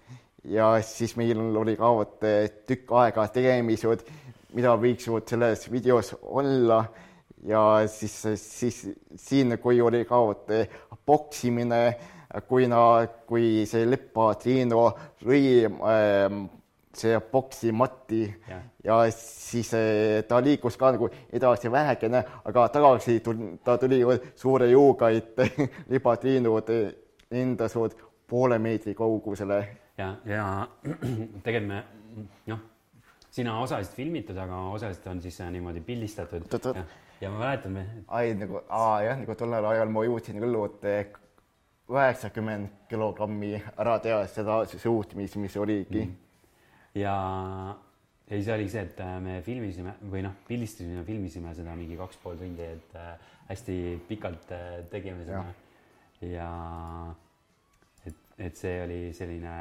B: Ja siis meil oli ka vot äh, tükk aega tegemised, mida võiks vot selles videos olla. Ja siis, siis siin, kui oli ka vot äh, poksimine, kui na, kui see Lepa Triino lõi ähm, see boksi matti
A: Jah.
B: ja siis eh, ta liikus ka nagu edasi vähekene, aga tagasi tuli, ta tuli suure juuga, et libatriinud lendasud poole meetri kaugusele.
A: ja, ja tegelikult me noh, sina osaliselt filmitud, aga osaliselt on siis äh, niimoodi pildistatud. Ja, ja ma mäletan, me
B: ai nagu, aa jah, nagu tollel ajal ma jõudsin küll vot üheksakümmend kilogrammi ära teha seda suutmist, mis oligi mm.
A: ja, ja siis oligi see, et äh, me filmisime või noh, pildistasime, filmisime seda mingi kaks pool tundi, et äh, hästi pikalt tegime seda. ja et, et see oli selline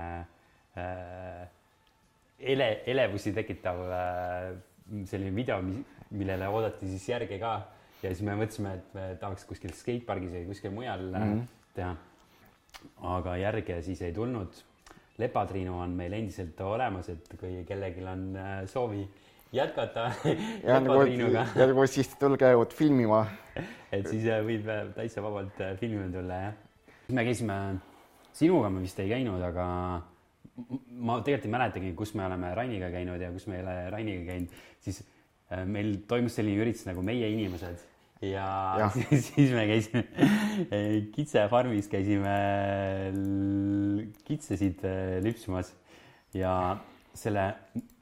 A: äh, ele, elevusi tekitav äh, selline video, millele oodati siis järge ka ja siis me mõtlesime, et me tahaks kuskil skatepargis või kuskil mujal mm -hmm. teha. aga järge siis ei tulnud lepatriinu on meil endiselt olemas, et kui kellelgi on äh, soovi jätkata
B: ja nagu, ja nagu siis tulge vot filmima.
A: et siis äh, võib täitsa vabalt filmima tulla, jah. me käisime, sinuga me vist ei käinud, aga ma tegelikult ei mäletagi, kus me oleme Rainiga käinud ja kus me ei ole Rainiga käinud, siis meil toimus selline üritus nagu Meie inimesed ja, ja. Siis, siis me käisime kitsefarmis, käisime kitsesid äh, lüpsmas ja selle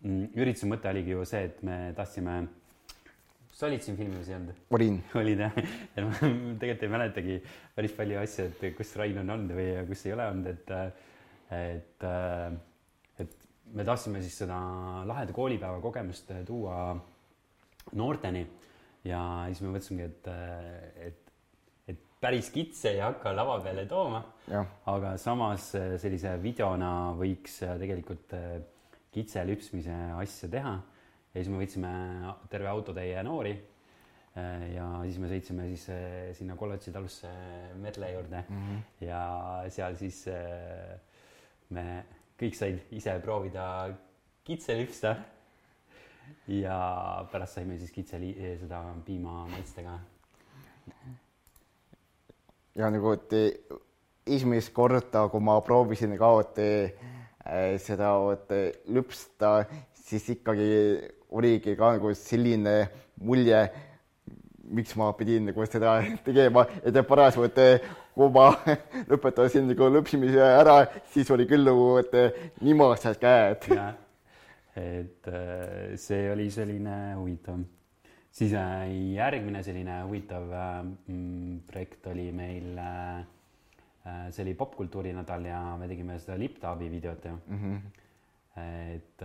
A: ürituse mõte oligi ju see, et me tahtsime, sa olid siin filmimas ei olnud?
B: olin.
A: olid jah? et ma tegelikult ei mäletagi päris palju asju, et kus Rain on olnud või kus ei ole olnud, et, et, et me tahtsime siis seda laheda koolipäeva kogemust tuua noorteni ja siis me mõtlesimegi, et, et, et päris kitse ei hakka lava peale tooma, aga samas sellise videona võiks tegelikult kitse lüpsmise asja teha. Ja siis me võtsime terve autotäie noori. ja siis me sõitsime siis sinna kolledži talusse Medle juurde mm -hmm. ja seal siis me kõik said ise proovida kitse lüpsta ja pärast saime siis kitseli seda piima maitsta ka.
B: ja nagu, et esimest korda, kui ma proovisin ka äh, seda vot lüpsta, siis ikkagi oligi ka nagu selline mulje, miks ma pidin nagu seda tegema, et parasjagu, et kui ma lõpetasin nagu lüpsimise ära, siis oli küll nagu, et nimased käed
A: et äh, see oli selline huvitav. siis äh, järgmine selline huvitav äh, mm, projekt oli meil, see oli popkultuuri nädal ja me tegime seda Liptabi videot ju mm. -hmm. et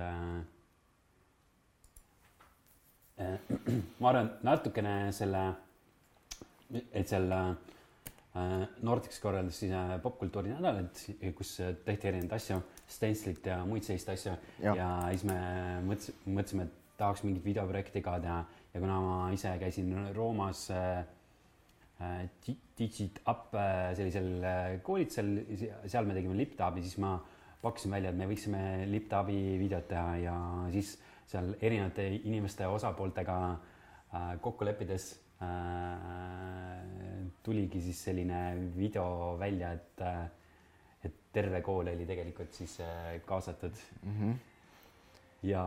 A: ma arvan, natukene selle, et seal Nordics korraldas siis popkultuuri nädalat, kus tehti erinevaid asju Stencilit ja muid selliseid asju ja, ja siis me mõtlesime, mõtlesime, et tahaks mingit videoprojekti ka teha. Ja kuna ma ise käisin Roomas äh, äh Digit Up äh, sellisel äh, koolitusel, seal me tegime LipTabi, siis ma pakkusin välja, et me võiksime LipTabi videot teha ja siis seal erinevate inimeste osapooltega äh, kokku leppides äh, tuligi siis selline video välja, et äh, terve kool oli tegelikult siis kaasatud mm. -hmm. ja,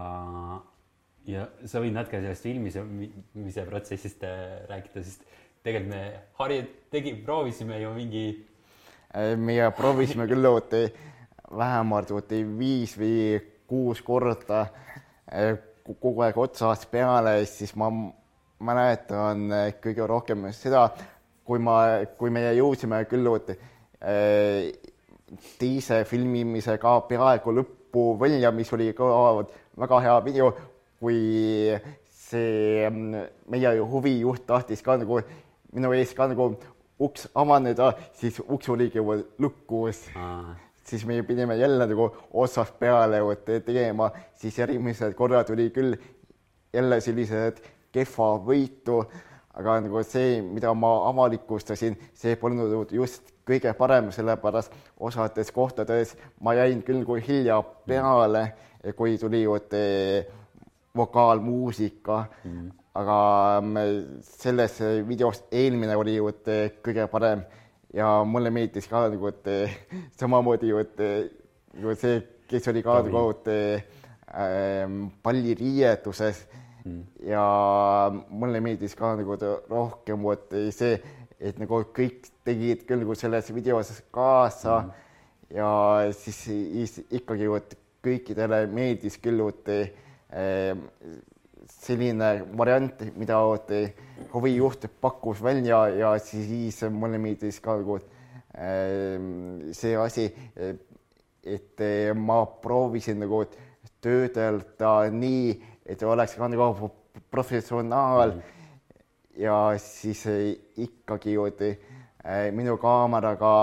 A: ja sa võid natuke sellest filmimise protsessist rääkida, sest tegelikult me harju-, tegi, proovisime ju mingi.
B: Meie proovisime küll oota vähemalt oota viis või kuus korda kogu aeg otsast peale, siis ma mäletan kõige rohkem seda, kui ma, kui me jõudsime küll oota teise filmimisega peaaegu lõppu välja, mis oli ka väga hea video, kui see mm, meie huvijuht tahtis ka nagu minu ees ka nagu uks avaneda, siis uks oligi lukkus. Siis me pidime jälle nagu otsast peale tegema, siis järgmised korrad tuli küll jälle sellised kehva võitu, aga nagu see, mida ma avalikustasin, see polnud just kõige parem, sellepärast osades kohtades ma jäin küll kui hilja peale, kui tuli vot vokaalmuusika mm., aga selles videos eelmine oli vot kõige parem ja mulle meeldis ka nagu, et samamoodi vot nagu see, kes oli ka nagu vot ähm, palliriietuses mm. ja mulle meeldis ka nagu rohkem vot see, et nagu kõik tegid küll nagu selles videos kaasa mm. ja siis ikkagi vot kõikidele meeldis küll vot selline variant, mida huvijuht pakkus välja ja siis mulle meeldis ka nagu see asi, et ma proovisin nagu töödelda nii, et oleks ka nagu professionaal mm. ja siis ikkagi äh, minu kaameraga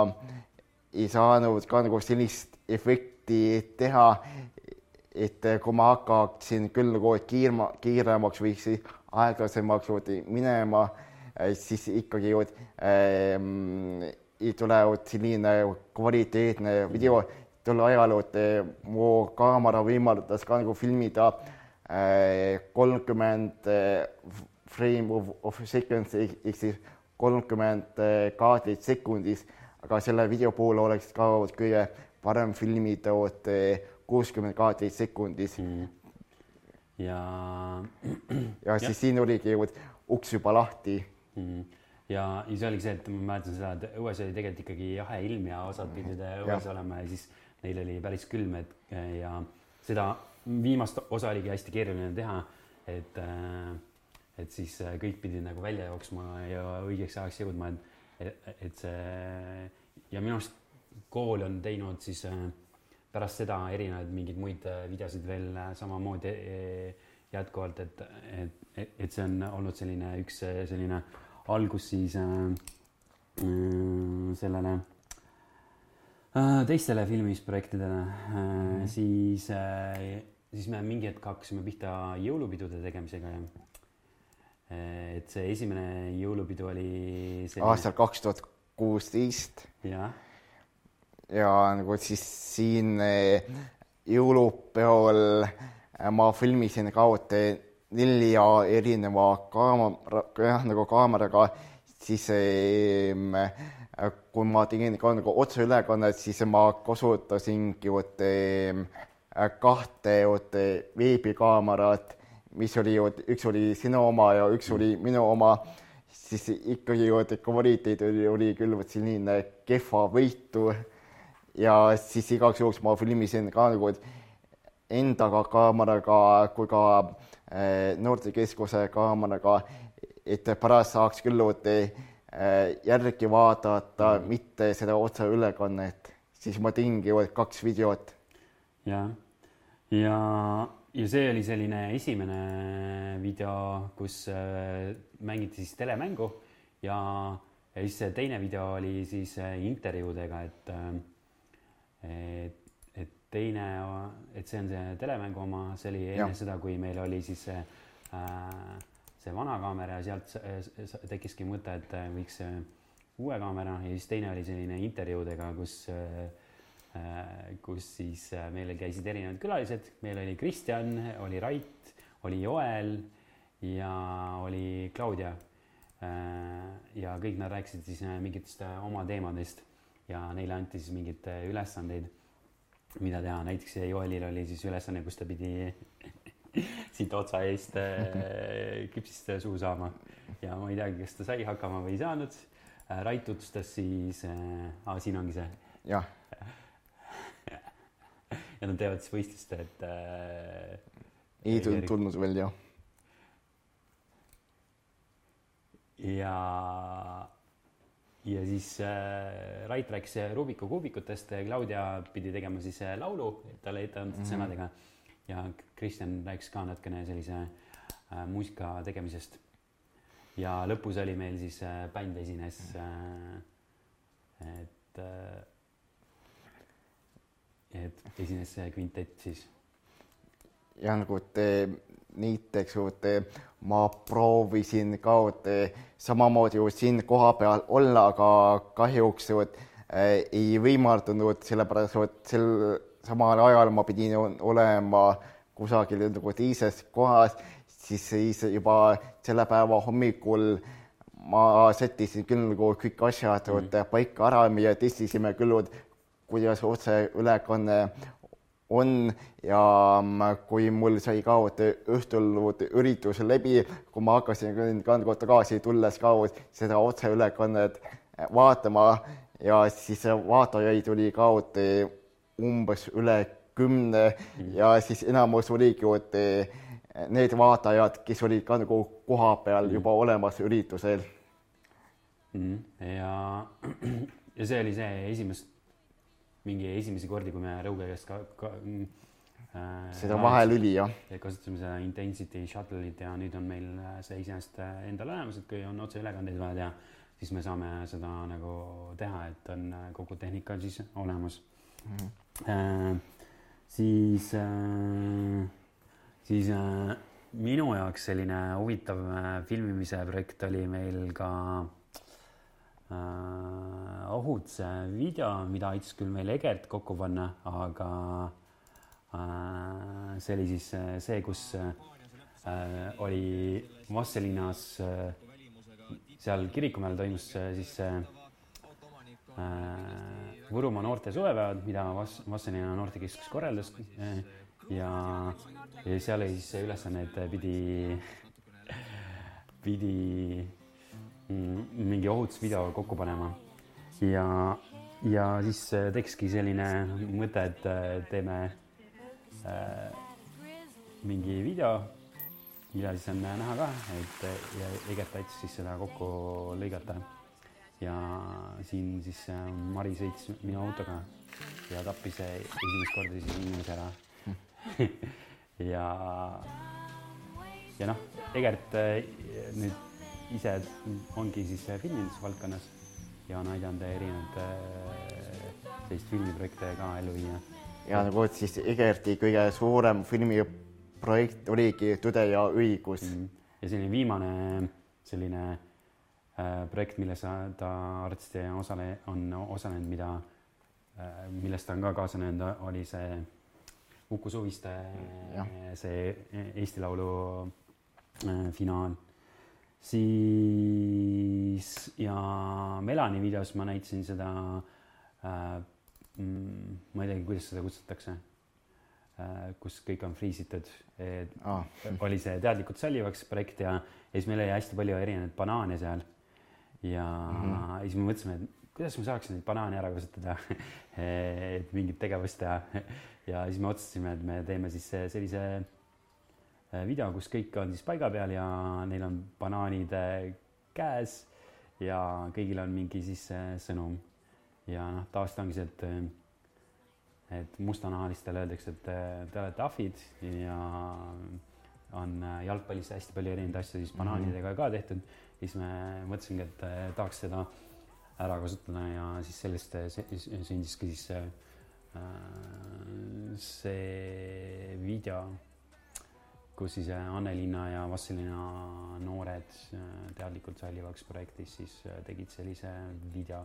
B: ei saanud ka nagu sellist efekti teha, et kui ma hakkaksin küll nagu kiirma, kiiremaks või siis aeglasemaks minema, äh, siis ikkagi ähm, ei tule selline kvaliteetne video. Tol ajal, et mu kaamera võimaldas ka nagu filmida äh, kolmkümmend äh, frame of, of seconds ehk siis kolmkümmend äh, kaadrit sekundis, aga selle video puhul oleks ka kõige parem filmida kuuskümmend kaadrit sekundis mm..
A: ja.
B: ja siis ja. siin oligi uks juba lahti
A: mm ja, ja see oligi see, et ma mäletan seda, et õues oli tegelikult ikkagi jahe ilm ja osad pidid õues ja. olema ja siis neil oli päris külm, et ja seda viimast osa oligi hästi keeruline teha, et, et siis kõik pidid nagu välja jooksma ja õigeks ajaks jõudma, et, et see ja minu arust kool on teinud siis pärast seda erinevaid mingeid muid videosid veel samamoodi jätkuvalt, et, et, et see on olnud selline üks selline algus siis äh, sellele Äh, teistele filmisprojektidele mm, -hmm. siis, äh, siis me mingi hetk hakkasime pihta jõulupidude tegemisega ja et see esimene jõulupidu oli
B: selline... aastal kaks tuhat kuusteist.
A: jah.
B: Ja nagu siis siin jõulupeol ma filmisin ka nelja erineva kaamera, jah, nagu kaameraga, siis Äh, kui ma tegin ka nagu otseülekannet, siis ma kasutasingi vot kahte vot veebikaamerat, mis oli, üks oli sinu oma ja üks oli minu oma, siis ikkagi kvaliteet oli, oli küll vot selline kehva võitu. Ja siis igaks juhuks ma filmisin ka nagu endaga kaameraga kui ka äh, noortekeskuse kaameraga, et pärast saaks küll Äh, järgi vaadata, mitte seda otseülekannet, siis ma tegingi kaks videot.
A: jah, ja, ja see oli selline esimene video, kus äh, mängiti siis telemängu ja, ja siis see teine video oli siis intervjuudega, et et, et teine, et see on see telemängu oma, see oli enne ja. seda, kui meil oli siis see äh, see vana kaamera ja sealt tekkiski mõte, et äh, võiks äh, uue kaamera ja siis teine oli selline intervjuudega, kus, äh, kus siis meil käisid erinevad külalised, meil oli Kristjan, oli Rait, oli Joel ja oli Claudia. ja kõik nad rääkisid siis mingitest oma teemadest ja neile anti siis mingeid ülesandeid, mida teha, näiteks Joelil oli siis ülesanne, kus ta pidi siit otsa eest äh, küpsist suu saama ja ma ei teagi, kas ta sai hakkama või ei saanud. Äh, Rait tutvustas siis äh,, siin ongi see.
B: jah.
A: ja nad teevad siis võistlust, et äh,.
B: ei tulnud veel jah.
A: ja, ja siis äh, Rait rääkis Rubiku kuubikutest, Claudia pidi tegema siis äh, laulu talle ette antud mm -hmm. sõnadega ja Kristjan rääkis ka natukene sellise äh, muusika tegemisest. ja lõpus oli meil siis äh, bänd esines äh,. et äh,, et esines see kvintett siis.
B: ja nagu te näiteks, ma proovisin ka samamoodi siin kohapeal olla, aga kahjuks et, äh, ei võimaldunud, sellepärast et sel samal ajal ma pidin olema kusagil nagu teises kohas, siis, siis juba selle päeva hommikul ma sättisin küll nagu kõik asjad mm. paika ära, me testisime küll, kuidas otseülekanne on. Ja mm, kui mul sai ka õhtul üritus läbi, kui ma hakkasin ka tagasi tulles ka seda otseülekannet vaatama. Ja siis vaatajaid oli ka umbes üle kümne. Ja siis enamus oligi vot need vaatajad, kes olid ka nagu kohapeal juba olemas üritusel.
A: Mm. ja, ja see oli see esimest, mingi esimesi kordi, kui me Rõuge käest ka, ka
B: äh, seda vahelüli jah.
A: kasutasime seda Intensity Shuttle'it ja nüüd on meil see iseenesest endal olemas, et kui on otseülekandeid vaja teha, siis me saame seda nagu teha, et on kogu tehnika siis olemas mm. -hmm. äh, siis äh, siis äh, minu jaoks selline huvitav äh, filmimise projekt oli meil ka äh, ohutuse video, mida aitas küll meil Egert kokku panna, aga äh, see oli siis äh, see, kus äh, oli Vastselinas äh, seal Kirikumäel toimus äh, siis äh, Võrumaa noorte suvepäevad, mida Vas-, Vastseliina noortekeskus korraldas äh, ja ja seal oli siis see ülesanne, et pidi, pidi mingi ohutusvideo kokku panema. ja, ja siis tekkiski selline mõte, et teeme äh, mingi video, mida siis on näha ka, et ja Egert aitas siis seda kokku lõigata. ja siin siis äh, Mari sõits minu autoga ja tappis esimest korda siis inimese ära ja, ja noh, Egert äh, nüüd ise ongi siis filmindusvaldkonnas ja on aidanud erinevaid äh, selliseid filmiprojekte ka ellu viia.
B: ja nagu siis Egerti kõige suurem filmiprojekt oligi Tõde ja õigus mm. -hmm.
A: ja selline viimane selline äh, projekt, milles ta arsti osale, on osalenud, mida äh,, millest ta on ka kaasa näinud, oli see Uku Suviste see Eesti Laulu äh, finaal. Siis ja Melani videos ma näitasin seda äh,, mm, ma ei teagi, kuidas seda kutsutakse äh,, kus kõik on friisitud ah. oli see teadlikult sallivaks projekt ja, ja siis meil oli hästi palju erinevaid banaane seal. ja mm -hmm. siis me mõtlesime, et kuidas me saaksime neid banaane ära kasutada et mingit tegevust teha ja siis me otsustasime, et me teeme siis sellise video, kus kõik on siis paiga peal ja neil on banaanid äh, käes ja kõigil on mingi siis äh, sõnum. ja noh, tavaliselt ongi see, et, et mustanahalistele öeldakse, et te olete ahvid ja on jalgpallis hästi palju erinevaid asju siis banaanidega ka tehtud. siis me mõtlesimegi, et tahaks seda ära kasutada ja siis sellest sündiski siis Äh, see video, kus siis äh, Annelinna ja Vassilina noored äh, teadlikult sallivaks projektis siis tegid sellise video.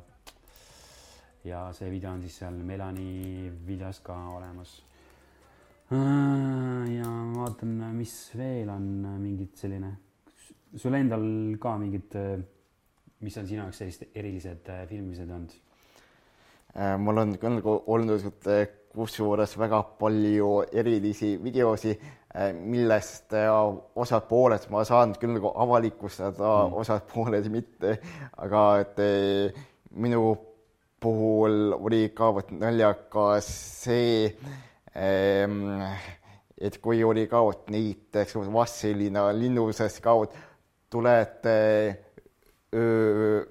A: ja see video on siis seal Melani videos ka olemas. ja vaatan, mis veel on mingid selline, sul endal ka mingid, mis on sinu jaoks sellised erilised filmimised olnud?
B: Äh, mul on ka nagu olnud kusjuures väga palju erilisi videosi, äh, millest äh, osad pooled ma saan küll nagu avalikustada mm., osad pooled mitte, aga et minu puhul oli ka vot naljakas see, ähm, et kui oli ka vot näiteks Vassilina linnuses ka vot tulete öö,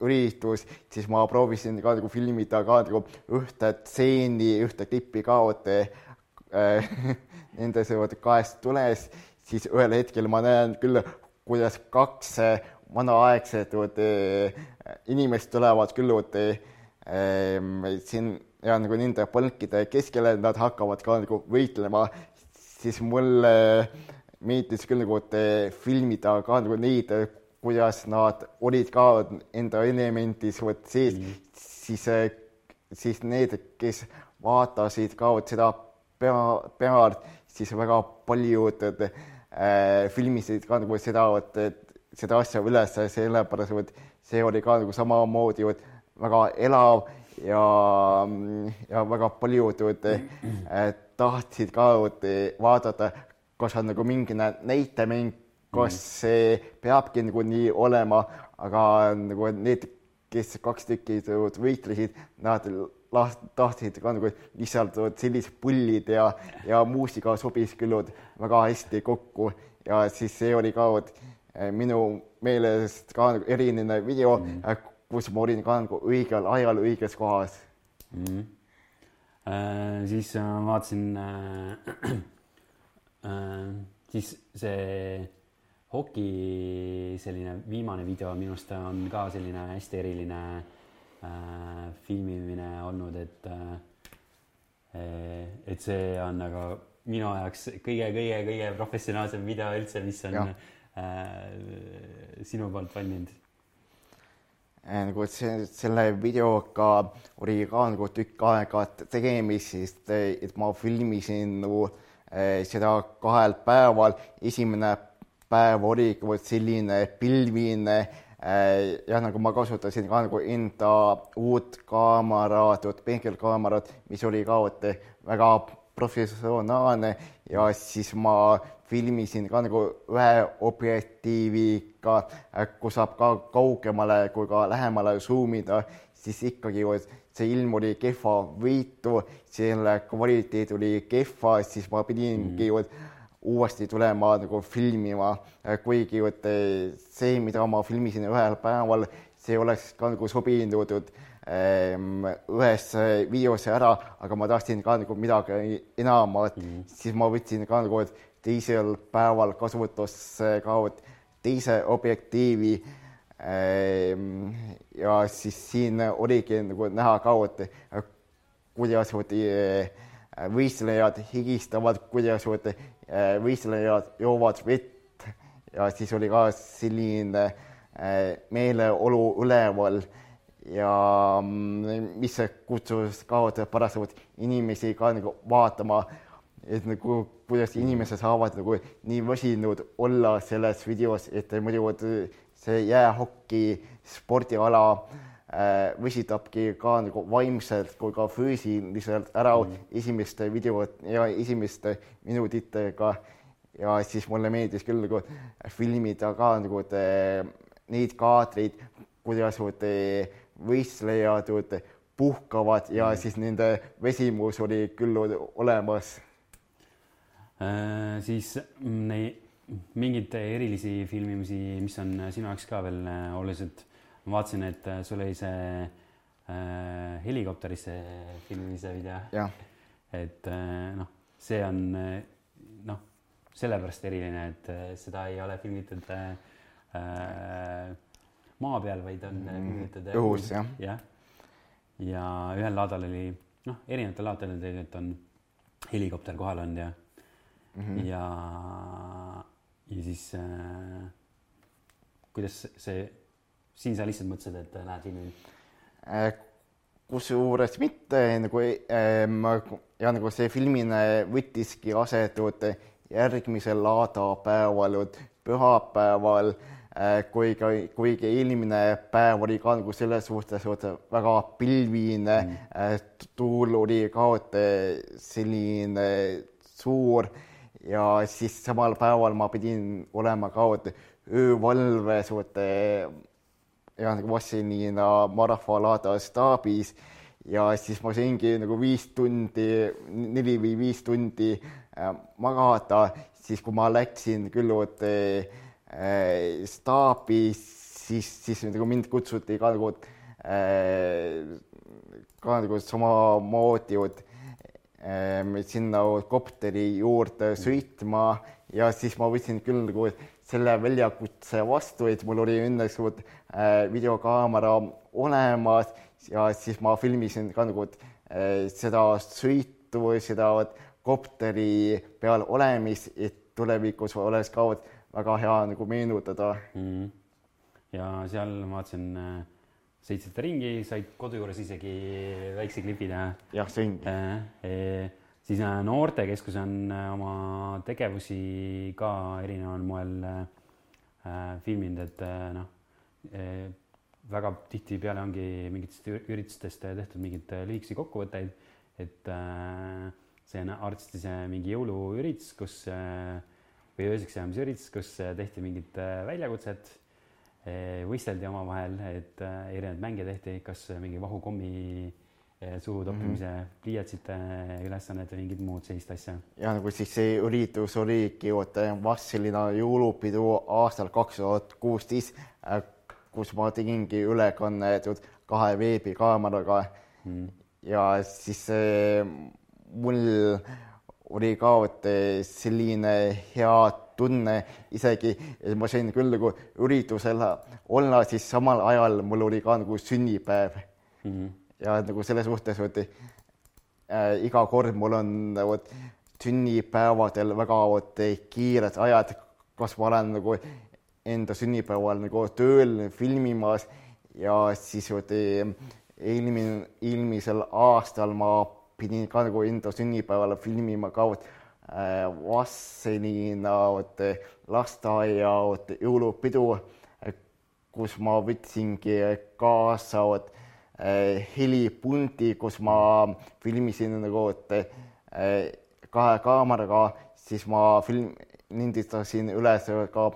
B: üritus, siis ma proovisin ka nagu filmida ka nagu ühte stseeni, ühte klippi ka vot äh, nende see kahest tules, siis ühel hetkel ma näen küll, kuidas kaks vanaaegset vot inimest tulevad küll vot äh, siin ja nagu nende põlkide keskele, nad hakkavad ka nagu võitlema, siis mulle meeldis küll nagu filmida ka nagu neid kuidas nad olid ka enda elemendis vot sees mm, -hmm. siis, äh, siis need, kes vaatasid ka vot seda pea, pealt, siis väga paljud äh, filmisid ka nagu seda, vot, et seda asja üles, sellepärast et see oli ka nagu samamoodi vot väga elav ja, ja väga paljud äh, tahtsid ka vaadata, kas on nagu mingi näitemäng, kas mm. see peabki nagu nii olema, aga nagu need, kes kaks tükki võitlesid, nad tahtsid ka nagu lihtsalt sellised pullid ja, ja muusika sobis küll väga hästi kokku ja siis see oli ka eh, minu meelest ka nagu eriline video mm, -hmm. kus ma olin ka nagu õigel ajal õiges kohas
A: mm. Äh, siis ma vaatasin äh, äh, siis see hoki selline viimane video minu arust on ka selline hästi eriline äh, filmimine olnud, et äh, et see on nagu minu jaoks kõige-kõige-kõige professionaalsem video üldse, mis on äh, sinu poolt valminud
B: äh, nagu see, selle videoga oli ka nagu tükk aega tegemist, sest et ma filmisin nagu äh, seda kahel päeval. esimene päev oli selline pilvine äh, jah, nagu ma kasutasin ka nagu enda uut kaamerat, peegelkaamerat, mis oli ka väga professionaalne. Ja siis ma filmisin ka nagu ühe objektiiviga, kus saab ka kaugemale kui ka lähemale zoom ida, siis ikkagi see ilm oli kehva võitu, selle kvaliteet oli kehva, siis ma pidingi mm. Uuesti tulema nagu filmima, kuigi see, mida ma filmisin ühel päeval, see oleks ka nagu sobinud Ehm, ühes videos ära, aga ma tahtsin ka nagu midagi enamat mm, -hmm. siis ma võtsin ka nagu teisel päeval kasutusse ka teise objektiivi. Ehm, ja siis siin oligi nagu näha ka, et kuidas eh, võistlejad higistavad, kuidas eh, võistlejad joovad vett ja siis oli ka selline eh, meeleolu üleval. Ja mm, mis kutsus ka parasjagu inimesi ka nagu vaatama, et nagu kuidas inimesed saavad nagu nii väsinud olla selles videos, et muidu see jäähoki spordiala äh, väsitabki ka nagu vaimselt kui ka füüsiliselt ära mm. esimeste videot ja esimeste minutitega. ja siis mulle meeldis küll nagu filmida ka nagu te, neid kaadreid, kuidas te võistlejad puhkavad ja mm. siis nende vesimus oli küll olemas
A: äh,. siis neid mingeid erilisi filmimisi, mis on sinu jaoks ka veel äh, olulised, ma vaatasin, et äh, sul oli see äh, helikopterisse filmimise video. et äh, noh, see on noh, sellepärast eriline, et seda ei ole filmitud äh, maa peal, vaid on
B: filmitud mm, õhus, jah.
A: jah, ja ühel laadal oli, noh, erinevatel laadadel tegelikult on helikopter kohal olnud ja mm, -hmm. ja, ja siis äh, kuidas see, siin sa lihtsalt mõtlesid, et lähed filmi
B: äh,? kusjuures mitte nagu äh, ja nagu see filmine võttiski aset järgmisel laadapäeval, pühapäeval äh, Äh, kuigi, eelmine päev oli ka nagu selles suhtes väga pilvine mm., äh, tuul oli ka selline suur ja siis samal päeval ma pidin olema ka öövalves ja nagu Vassilina Marafalada staabis ja siis ma saingi nagu viis tundi, neli või viis tundi äh, magada, siis kui ma läksin küll Äh, staabis, siis, siis nagu mind kutsuti ka nagu äh, ka nagu samamoodi äh, sinna kopteri juurde sõitma. Ja siis ma võtsin küll nagu selle väljakutse vastu, et mul oli õnneks videokaamera olemas ja siis ma filmisin ka nagu seda sõitu, seda kopteri peal olemist, et tulevikus oleks ka väga hea nagu meenutada mm. -hmm.
A: ja seal ma vaatasin, äh, sõitsite ringi, said kodu juures isegi väikse klipi teha.
B: jah, sõingi
A: äh,. E, siis äh, noortekeskus on äh, oma tegevusi ka erineval moel äh, filminud, et noh, väga tihtipeale ongi mingitest üritustest tehtud mingeid lühikesi kokkuvõtteid, et see on arsti see mingi jõuluüritus, kus või ööseks jäämisüritus, kus tehti mingit väljakutset, võisteldi omavahel, et erinevaid mänge tehti, kas mingi vahukommi suhu toppimise mm -hmm. pliiatsite ülesannet või mingit muud sellist asja.
B: ja nagu siis see üritus oligi Vassilina jõulupidu aastal kaks tuhat kuusteist, kus ma tegingi ülekannet kahe veebikaameraga mm. ja siis mul oli ka selline hea tunne isegi, et ma sain küll nagu üritusel olla, siis samal ajal mul oli ka nagu sünnipäev mm. -hmm ja nagu selles suhtes, vot äh, iga kord mul on vot sünnipäevadel väga vot kiired ajad, kas ma olen nagu enda sünnipäeval nagu tööl filmimas ja siis vot eelmine, eelmisel aastal ma pidin ka nagu enda sünnipäeval filmima ka vot äh, Vassenina vot lasteaia vot jõulupidu, kus ma võtsingi kaasa vot helipunti, kus ma filmisin nagu äh, kahe kaameraga, siis ma film, lindistasin üles ka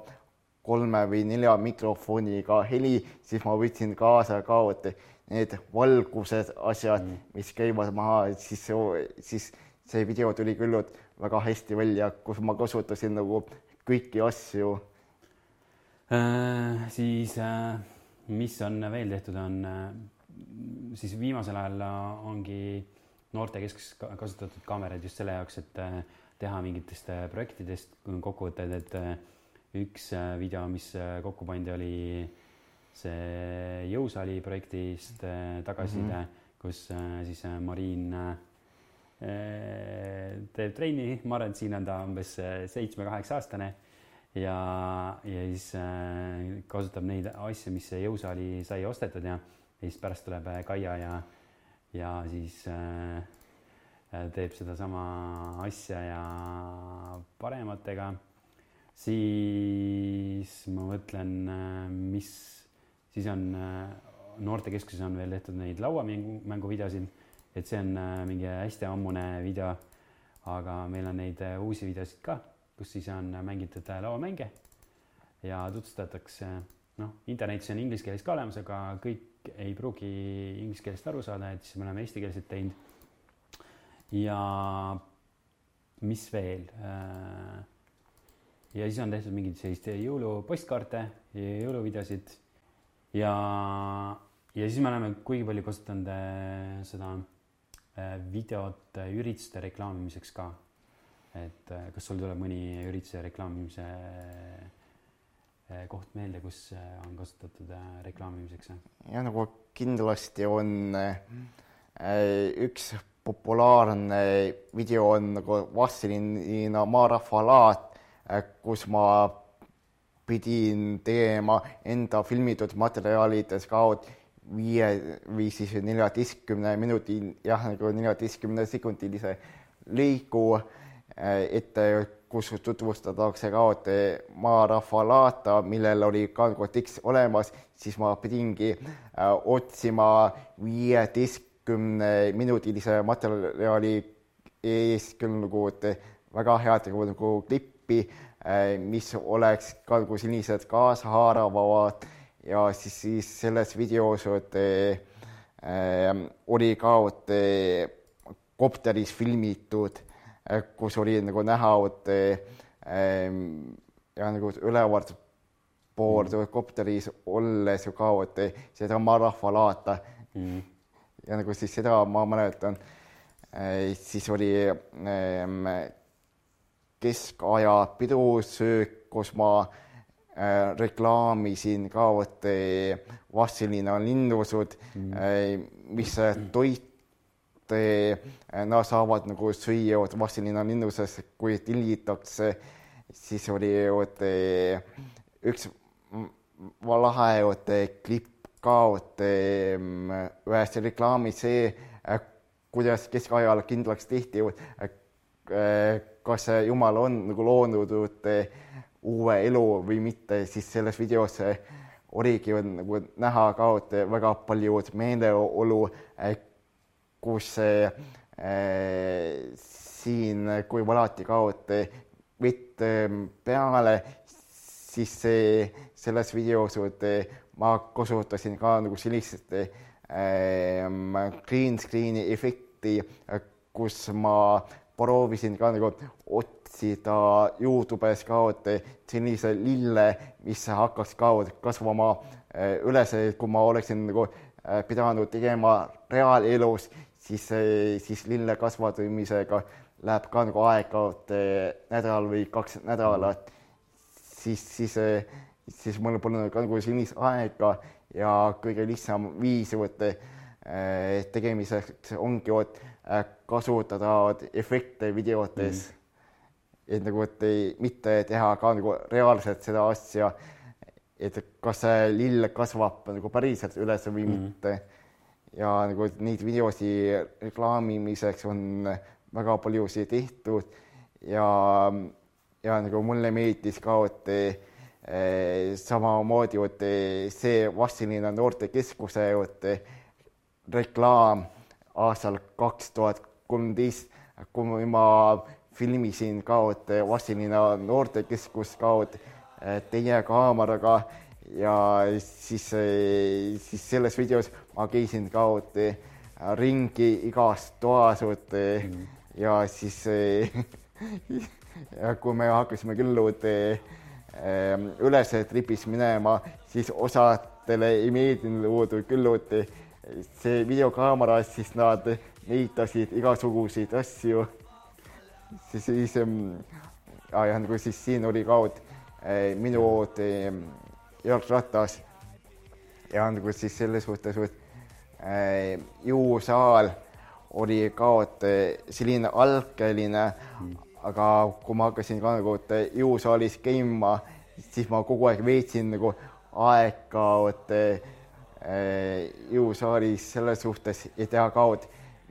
B: kolme või nelja mikrofoniga heli, siis ma võtsin kaasa ka vot need valgused, asjad mm., mis käivad maha, siis, siis see video tuli küll väga hästi välja, kus ma kasutasin nagu kõiki asju
A: äh,. siis äh, mis on veel tehtud, on äh siis viimasel ajal ongi noortekeskuses kasutatud kaameraid just selle jaoks, et äh, teha mingitest äh, projektidest kokkuvõtted, et äh, üks video, mis kokku pandi, oli see Jõusaali projektist tagasiside mm, -hmm. kus siis Mariin teeb trenni, ma arvan, et siin on ta umbes seitsme-kaheksa aastane ja, ja siis kasutab neid asju, mis Jõusaali sai ostetud ja ja siis pärast tuleb äh, Kaia ja, ja siis äh, äh, teeb sedasama asja ja parematega. siis ma mõtlen, mis siis on noortekeskuses on veel tehtud neid lauamängu, mänguvideosid, et see on mingi hästi ammune video. aga meil on neid uusi videosid ka, kus siis on mängitud lauamänge ja tutvustatakse, noh, internetis on inglise keeles ka olemas, aga kõik ei pruugi inglise keelest aru saada, et siis me oleme eestikeelset teinud. ja mis veel? Äh, ja siis on tehtud mingeid selliseid jõulupostkaarte jõuluvideosid ja, ja siis me oleme kuigi palju kasutanud äh, seda äh, videot ürituste reklaamimiseks ka. et kas sul tuleb mõni ürituse reklaamimise koht meelde, kus eh, on kasutatud eh, reklaamimiseks?
B: ja nagu kindlasti on üks populaarne video on nagu Vassilina Maarahva laat, kus ma pidin tegema enda filmitud materjalides ka viie või siis neljateistkümne minuti, jah, nagu neljateistkümne sekundilise lõigu ette kus tutvustatakse kaote maarahva laata, millel oli ka tekst olemas, siis ma pidingi äh, otsima viieteistkümne minutilise materjali eest küll nagu väga head nagu, nagu klippi äh,, mis oleks ka nagu sellised kaasahaaravad ja siis, siis selles videos äh, oli ka kopteris filmitud Äh, kus oli nagu näha, et ähm, ja nagu ülevalt poolt mm. kopteris olles ju ka, et seda oma rahvalaata mm.. ja nagu siis seda ma mäletan äh,, siis oli ähm, keskaja pidusöök, kus ma äh, reklaamisin ka, et Vassilina linnusud mm., äh, mis toit nad saavad nagu süüa Vassilina linnuses, kui tillitakse, siis oli eh, üks lahe klipp ka ühes reklaamis see, eh, kuidas keskajal kindlaks tehti, kas Jumal on nagu loonud uue elu või mitte, siis selles videos oligi nagu näha ka väga palju meeleolu, kus äh, siin, kui valati ka vett peale, siis selles videos ma kasutasin ka nagu sellist green screen'i efekti, kus ma proovisin ka nagu otsida Youtube'is ka sellise lille, mis hakkaks ka kasvama üles, kui ma oleksin nagu pidanud tegema reaalelus, siis, siis lille kasvatamisega läheb ka nagu aega nädal või kaks nädalat, siis, siis, siis mul pole ka nagu sellist aega ja kõige lihtsam viis võtta eh, tegemiseks ongi vot eh, kasutada efekte videotes mm. et nagu, et ei, mitte teha ka nagu reaalselt seda asja, et kas see lill kasvab nagu päriselt üles või mm. mitte. Ja nagu neid videosid reklaamimiseks on väga paljusid tehtud. Ja, ja nagu mulle meeldis ka, et eh, samamoodi, et see Vassilina noortekeskuse reklaam aastal kaks tuhat kolmteist, kui ma filmisin ka, et Vassilina noortekeskus ka, et teie kaameraga ja siis, siis selles videos ma käisin ka, et ringi igas toas, mm ja siis ja kui me hakkasime küllude ehm, üles tripis minema, siis osadele ei meeldinud küllud see videokaamera, siis nad näitasid igasuguseid asju. siis, siis ja, ja nagu siis siin oli ka minu jalgratas ja nagu siis selles suhtes, et eh, jõusaal oli ka selline algeline mm., aga kui ma hakkasin ka nagu jõusaalis käima, siis ma kogu aeg veetsin nagu aega jõusaalis selles suhtes ja teha ka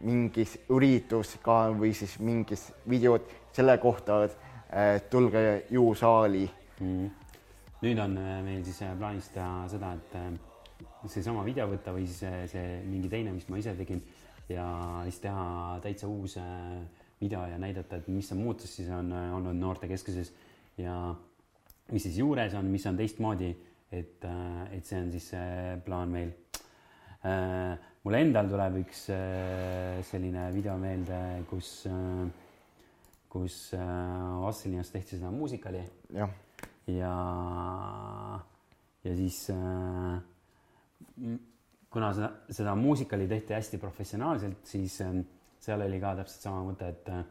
B: mingis üritus ka või siis mingis videod selle kohta, et tulge jõusaali mm..
A: Nüüd on äh, meil siis äh, plaanis teha seda, et äh, seesama video võtta või siis see, see mingi teine, mis ma ise tegin ja siis teha täitsa uus video ja näidata, et mis see muutus siis on olnud noortekeskuses ja mis siis juures on, mis on teistmoodi, et, et see on siis plaan meil. mul endal tuleb üks selline video meelde, kus, kus Vassilinas tehti seda muusikali. ja, ja, ja siis kuna seda, seda muusikali tehti hästi professionaalselt, siis ähm, seal oli ka täpselt sama mõte, et äh,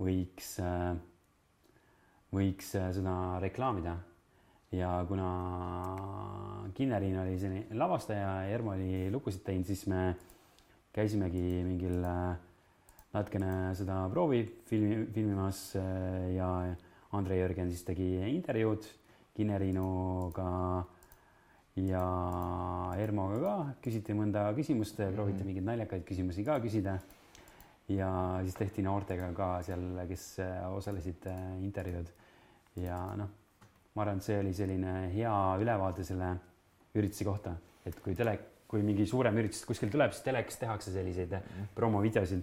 A: võiks, äh, võiks äh, seda reklaamida. ja kuna Kinneriin oli selline lavastaja ja Ermo oli lugusid teinud, siis me käisimegi mingil natukene seda proovi filmi, filmimas ja Andrei Jürgen siis tegi intervjuud Kinneriinuga ja Ermoga ka küsiti mõnda küsimust, prooviti mm. mingeid naljakaid küsimusi ka küsida. ja siis tehti noortega ka seal, kes osalesid äh, intervjuud ja noh, ma arvan, et see oli selline hea ülevaade selle ürituse kohta, et kui tele, kui mingi suurem üritus kuskil tuleb, siis telekas tehakse selliseid mm. promovideosid,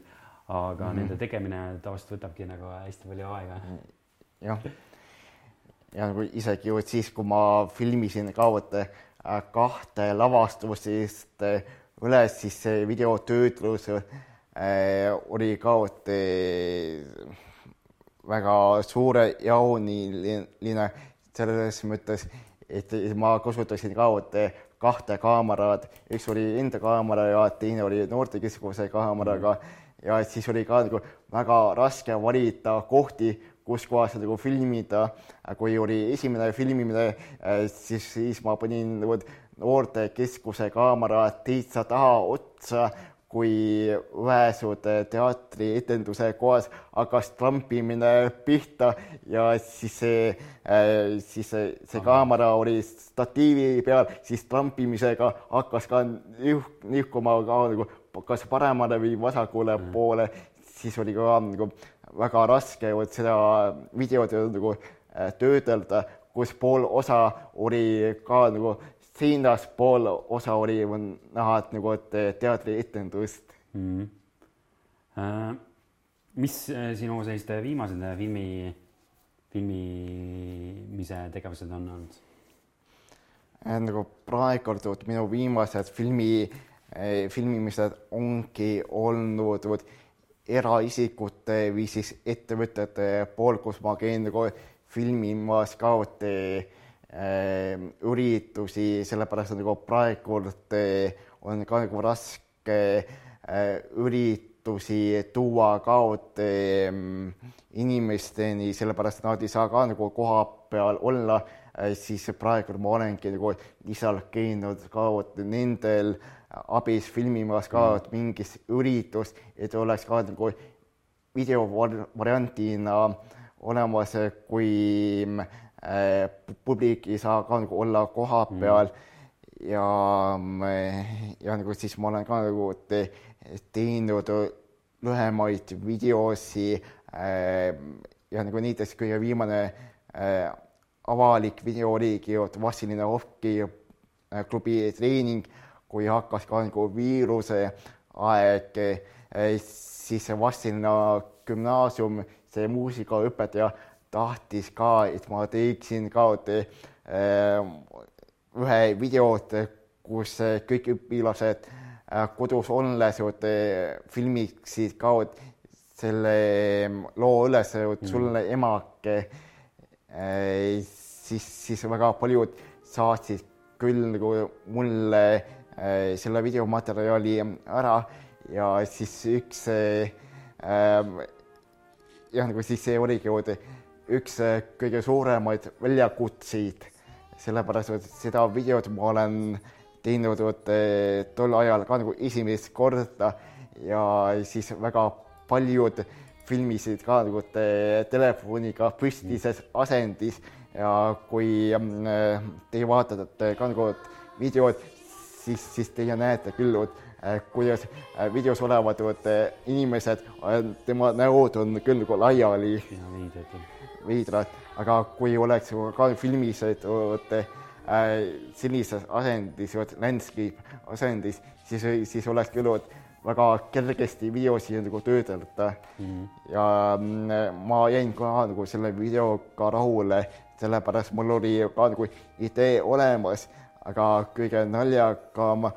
A: aga mm. nende tegemine tavaliselt võtabki nagu hästi palju aega.
B: Jah, ja nagu isegi siis, kui ma filmisin ka, vot Äh, kahte lavastusest äh, üles, siis see videotöötlus äh, oli ka väga suurejaoniline selles mõttes, et ma kasutasin ka kahte kaamerat, üks oli enda kaamera ja teine oli noortekeskuse kaameraga. Ja siis oli ka nagu väga raske valida kohti, kus kohas nagu filmida. kui oli esimene filmimine, äh, siis, siis ma panin nagu noortekeskuse kaamera täitsa taha otsa, kui ühesud teatrietenduse kohas hakkas trampimine pihta ja siis see, äh, siis see, see kaamera oli statiivi peal, siis trampimisega hakkas ka nihk-, nihkuma ka nagu kas paremale või vasakule mm. poole, siis oli ka nagu väga raske seda videot nagu äh, töödelda, kus pool osa oli ka nagu siinaspool osa oli näha et nagu et teatrietendust
A: mm. -hmm. mis sinu sellised viimased filmi, filmimise tegevused on olnud?
B: nagu praegu minu viimased filmi, filmimised ongi olnud eraisikute või siis ettevõtete pool, kus ma käin nagu filmimas ka äh, üritusi, sellepärast nagu praegu on ka nagu raske äh, üritusi tuua ka äh, inimesteni, sellepärast nad ei saa ka nagu koha peal olla. äh,, siis praegu ma olengi nagu lihtsalt käinud ka nendel äh, abis filmimas ka mm. mingis üritus, et oleks ka nagu videovariantina olemas, kui äh, publik ei saa ka nagu olla kohapeal mm. ja, ja nagu siis ma olen ka nagu te, teinud lühemaid videosi äh, ja nagu näiteks kõige viimane äh, avalik video oligi Vassilina Ohki äh, klubi treening kui hakkas ka nagu viiruse aeg, eh, siis Vastsina gümnaasium, see muusikaõpetaja tahtis ka, et ma teeksin ka eh, ühe videot, kus kõik õpilased kodus olles filmiksid ka selle loo üles, sulle mm. Siis, siis väga paljud saatsid küll nagu mulle Äh, selle videomaterjali ära ja siis üks äh, jah, nagu siis see oligi üks äh, kõige suuremaid väljakutseid, sellepärast et seda videot ma olen teinud tol ajal ka nagu esimest korda ja siis väga paljud filmisid ka nagu te telefoniga püstises asendis ja kui teie vaatate ka nagu videot, siis, siis teie näete küll, äh, kuidas äh, videos olevad inimesed, tema näod on küll nagu laiali. veidrad, aga kui oleks ka filmis, et äh, sellises asendis, landscape asendis, siis, siis oleks küll väga kergesti videosi nagu töödelda mm. -hmm. ja ma jäin ka nagu selle videoga rahule, sellepärast mul oli ka nagu idee olemas aga kõige naljakam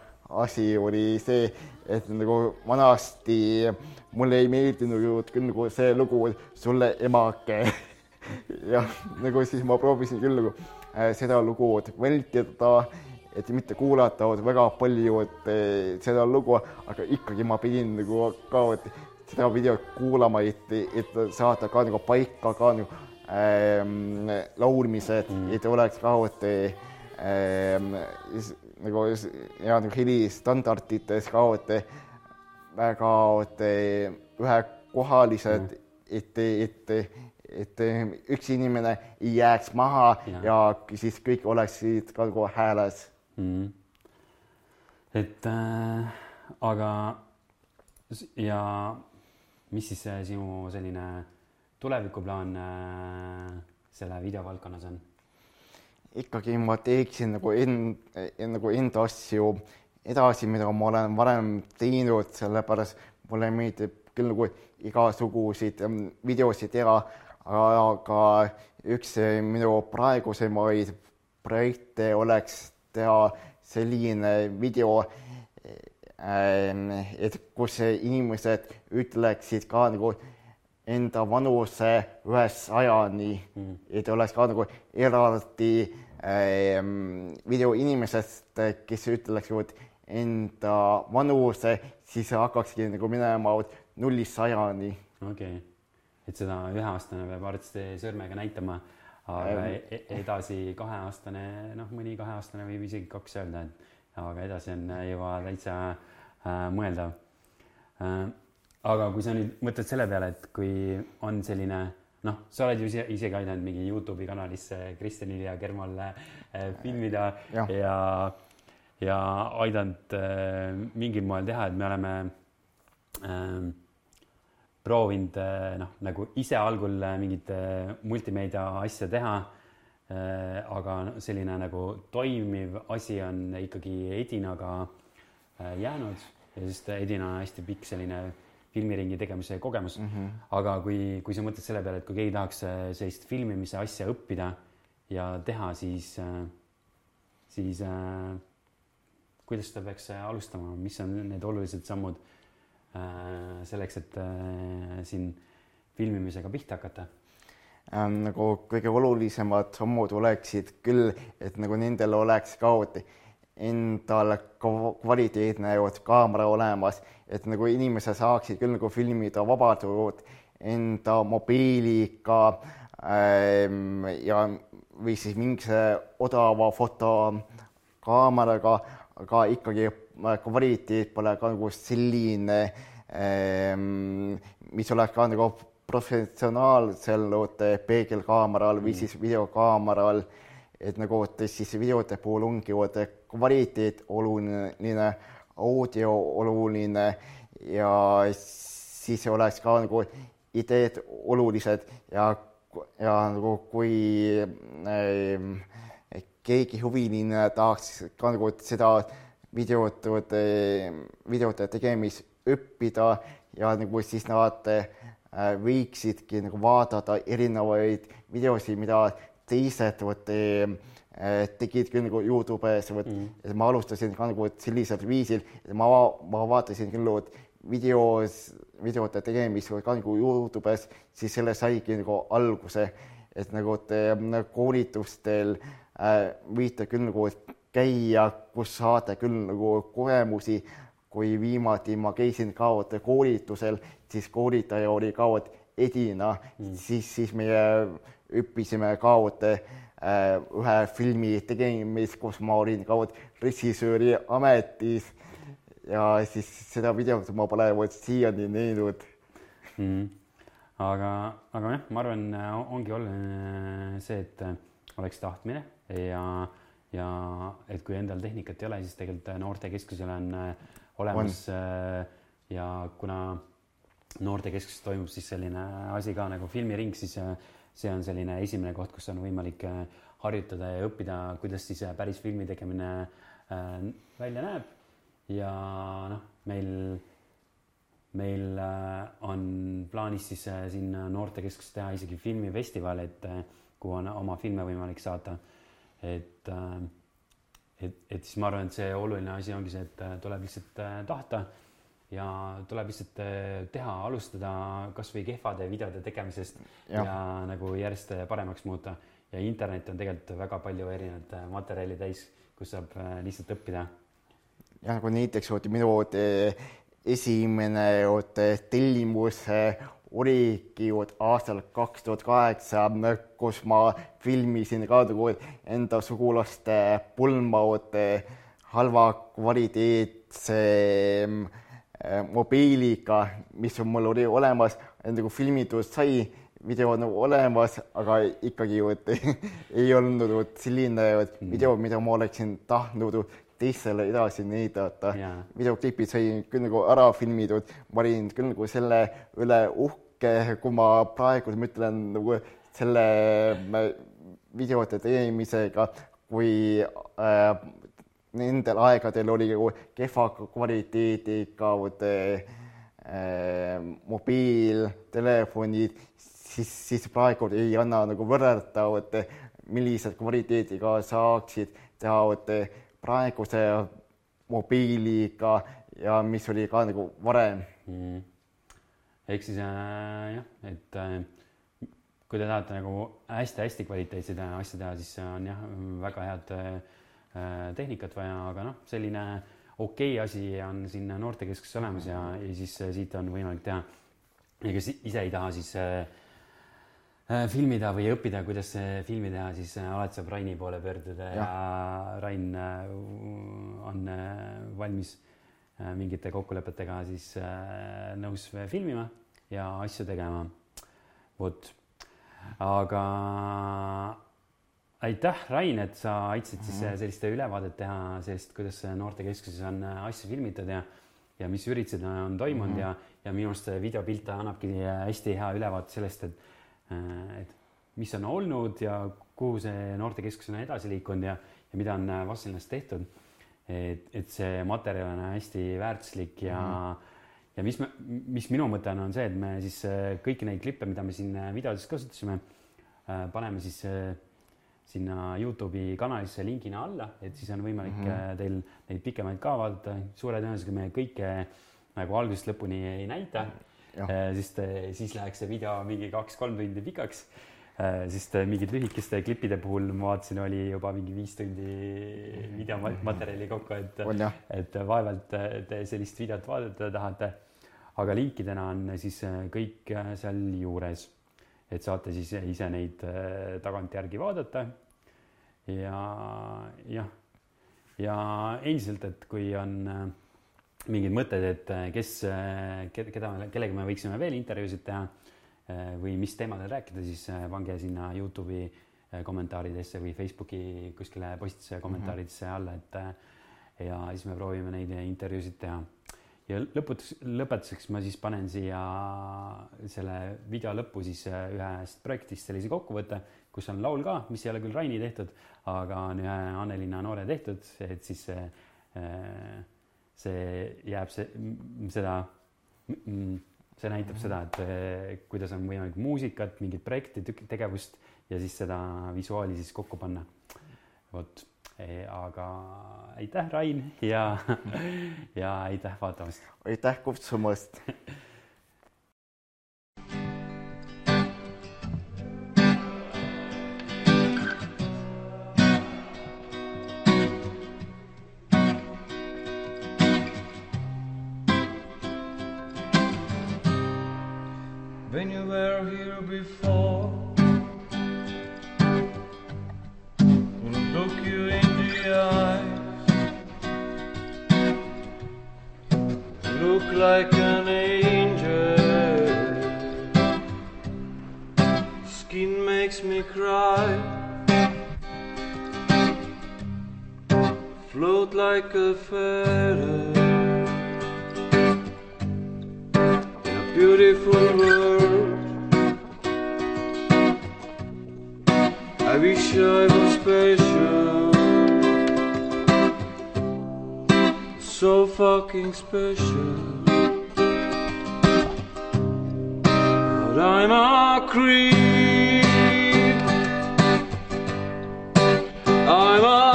B: asi oli see, et nagu vanasti mulle ei meeldinud küll nagu see lugu Sulle emake ja nagu siis ma proovisin küll nagu äh, seda lugu vältida, et mitte kuulata väga palju äh, seda lugu, aga ikkagi ma pidin nagu ka seda videot kuulama, et, et saada ka nagu paika ka nagu ähm, laulmised mm., et oleks ka et Ehm, nagu ja nagu helistandardites ka olete väga olete ühekohalised mm., et, et, et üks inimene ei jääks maha ja, ja siis kõik oleksid ka nagu hääles mm..
A: et äh, aga ja mis siis sinu selline tulevikuplaan äh, selle videovaldkonnas on?
B: ikkagi ma teeksin nagu end, nagu enda asju edasi, mida ma olen varem teinud, sellepärast mulle meeldib küll nagu igasuguseid ähm, videosid teha, aga üks minu praegusemaid projekte oleks teha selline video, ähm, et kus inimesed ütleksid ka nagu enda vanuse ühest sajani mm., et oleks ka nagu eraldi ähm, video inimesest, kes ütleksid enda vanuse, siis hakkakski nagu minema nullist sajani.
A: okei okay., et seda üheaastane peab arsti sõrmega näitama, aga ähm, edasi kaheaastane, noh, mõni kaheaastane võib isegi kaks öelda, et aga edasi on juba täitsa äh, mõeldav. Äh, aga kui sa nüüd mõtled selle peale, et kui on selline noh, sa oled ju ise, isegi aidanud mingi Youtube'i kanalisse Kristjanil ja Germal äh, filmida ja, ja, ja aidanud äh, mingil moel teha, et me oleme äh, proovinud äh, noh, nagu ise algul mingit äh, multimeedia asja teha aga selline nagu toimiv asi on ikkagi Edinaga jäänud ja sest Edina on hästi pikk selline filmiringi tegemise kogemus mm. -hmm. aga kui, kui sa mõtled selle peale, et kui keegi tahaks sellist filmimise asja õppida ja teha, siis, siis kuidas ta peaks alustama, mis on need olulised sammud selleks, et äh, siin filmimisega pihta hakata?
B: Ähm, nagu kõige olulisemad sammud oleksid küll, et nagu nendel oleks ka endal kvaliteetne kaamera olemas, et nagu inimesed saaksid küll nagu filmida vabadust enda mobiiliga ähm, ja või siis mingisuguse odava fotokaameraga aga ikkagi kvaliteet pole ka nagu selline, ehm, mis oleks ka nagu professionaalsel peegelkaameral või siis videokaameral, et nagu siis videote puhul ongi kvaliteet oluline, audio oluline ja siis oleks ka nagu ideed olulised ja, ja nagu kui äh, keegi huviline tahaks ka nagu seda videote, videote tegemist õppida ja nagu siis nad äh, võiksidki nagu vaadata erinevaid videosid, mida teised vot äh, tegid küll nagu Youtube'is, vot mm. et ma alustasin ka nagu sellisel viisil, et ma, ma vaatasin küll videos, videote tegemist ka nagu Youtube'is, siis selle saigi nagu alguse, et nagu koolitustel äh, Äh, võite küll nagu käia, kus saate küll nagu kogemusi. kui viimati ma käisin ka koolitusel, siis koolitaja oli ka Edina mm., siis, siis meie õppisime ka äh, ühe filmi tegemist, kus ma olin ka režissööri ametis ja siis seda videot ma pole siiani näinud
A: mm.. aga, aga jah, ma arvan, ongi oluline see, et oleks tahtmine ja, ja et kui endal tehnikat ei ole, siis tegelikult noortekeskusel on äh, olemas on. Äh, ja kuna noortekeskuses toimub siis selline asi ka nagu filmiring, siis äh, see on selline esimene koht, kus on võimalik harjutada ja õppida, kuidas siis päris filmi tegemine välja näeb. ja noh, meil, meil on plaanis siis siin noortekeskuses teha isegi filmifestival, et kuhu on oma filme võimalik saata et, äh, et, et siis ma arvan, et see oluline asi ongi see, et äh, tuleb lihtsalt äh, tahta ja tuleb lihtsalt teha, alustada kasvõi kehvade videode tegemisest ja. ja nagu järjest paremaks muuta. ja internet on tegelikult väga palju erinevat materjali täis, kus saab lihtsalt õppida.
B: ja nagu näiteks minu esimene tellimus oligi aastal kaks tuhat kaheksa, kus ma filmisin ka nagu enda sugulaste pulmaud halva kvaliteetse eh, mobiiliga, mis mul oli olemas, nagu filmitud sai, video nagu olemas, aga ikkagi ju, et ei olnud selline mm. video, mida ma oleksin tahtnud teistele edasi näidata videoklipid sai küll nagu ära filmitud, ma olin küll nagu selle üle uhke kui ma praegu mõtlen nagu selle videote tegemisega, kui äh, nendel aegadel oli nagu kehva kvaliteediga äh, mobiiltelefonid, siis, siis praegu ei anna nagu võrrelda, et millise kvaliteediga saaksid teha praeguse mobiiliga ja mis oli ka nagu varem mm
A: ehk siis äh, jah, et äh, kui te tahate nagu hästi-hästi kvaliteetseid asju teha, siis on jah, väga head äh, tehnikat vaja, aga noh, selline okei okay asi on siin noortekeskuses olemas ja, ja siis äh, siit on võimalik teha. ja kes ise ei taha siis äh, äh filmida või õppida, kuidas filmi teha, siis äh, alati saab Raini poole pöörduda ja, ja Rain on valmis Äh, mingite kokkulepetega siis äh, nõus filmima ja asju tegema. vot, aga aitäh, Rain, et sa aitasid siis mhm. sellist ülevaadet teha sellest, kuidas noortekeskuses on äh, asju filmitud ja ja mis üritused on toimunud mm -hmm. ja, ja minu arust videopilt annabki hästi hea ülevaate sellest, et, et mis on olnud ja kuhu see noortekeskus on edasi liikunud ja, ja mida on Vastslinnas tehtud. et, et see materjal on hästi väärtuslik ja mm, -hmm. ja mis mis minu mõte on, on see, et me siis kõiki neid klippe, mida me siin videodes kasutasime, paneme siis sinna Youtube'i kanalisse lingina alla, et siis on võimalik mm -hmm. teil neid pikemaid ka vaadata. suure tõenäosusega me kõike nagu algusest lõpuni ei näita, sest siis läheks see video mingi kaks-kolm tundi pikaks. Äh, sest mingite lühikeste klippide puhul ma vaatasin, oli juba mingi viis tundi videomaterjali kokku, et, et vaevalt te sellist videot vaadata tahate. aga linkidena on siis kõik sealjuures, et saate siis ise neid äh, tagantjärgi vaadata. ja jah, ja endiselt, et kui on äh, mingid mõtted, et kes, keda, kellega me võiksime veel intervjuusid teha Äh, või mis teemadel rääkida, siis äh, pange sinna Youtube'i äh, kommentaaridesse või Facebooki kuskile postituse kommentaaridesse alla, et ja siis me proovime neid intervjuusid teha. ja lõpuks, lõpetuseks ma siis panen siia selle video lõppu siis ühest projektist sellise kokkuvõtte, kus on laul ka, mis ei ole küll Raini tehtud, aga on ühe Annelinna noore tehtud, et siis see, see jääb see, seda see näitab seda, et eh, kuidas on võimalik muusikat, mingit projekti, tegevust ja siis seda visuaali siis kokku panna. vot, eh, aga aitäh, Rain ja, ja aitäh vaatamast.
C: aitäh kutsumast Float like a feather. In a beautiful world. I wish I was special, so fucking special. But I'm a creep. I'm a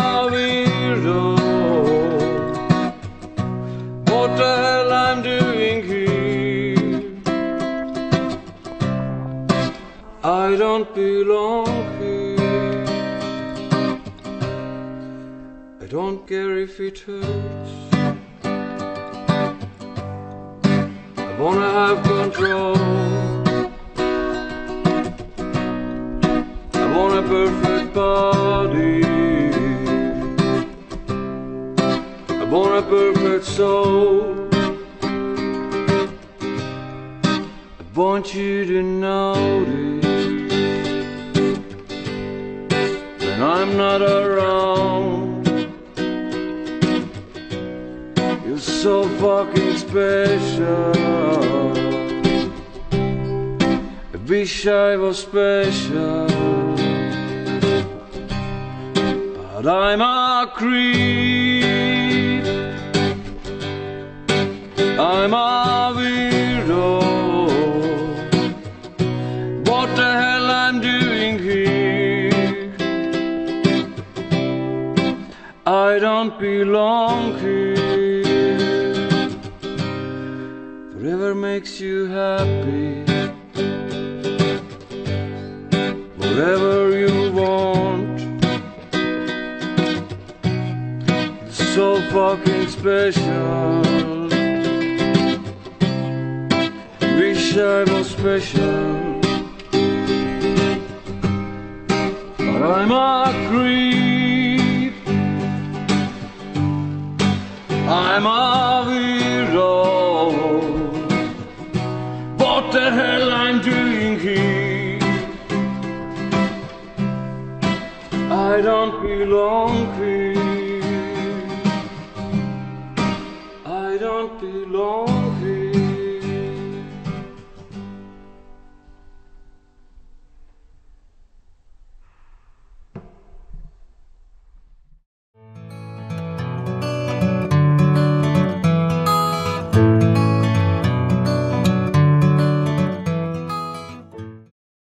C: belong here. I don't care if it hurts. I wanna have control. I want a perfect body. I want a perfect soul. I want you to notice I'm not around. You're so fucking special. Wish I was special. But I'm a creep. I'm a belong here. Whatever makes you happy. Whatever you want. it's so fucking special. Wish I was special, but I'm a creep. I'm a hero. What the hell I'm doing here? I don't belong here. I don't belong.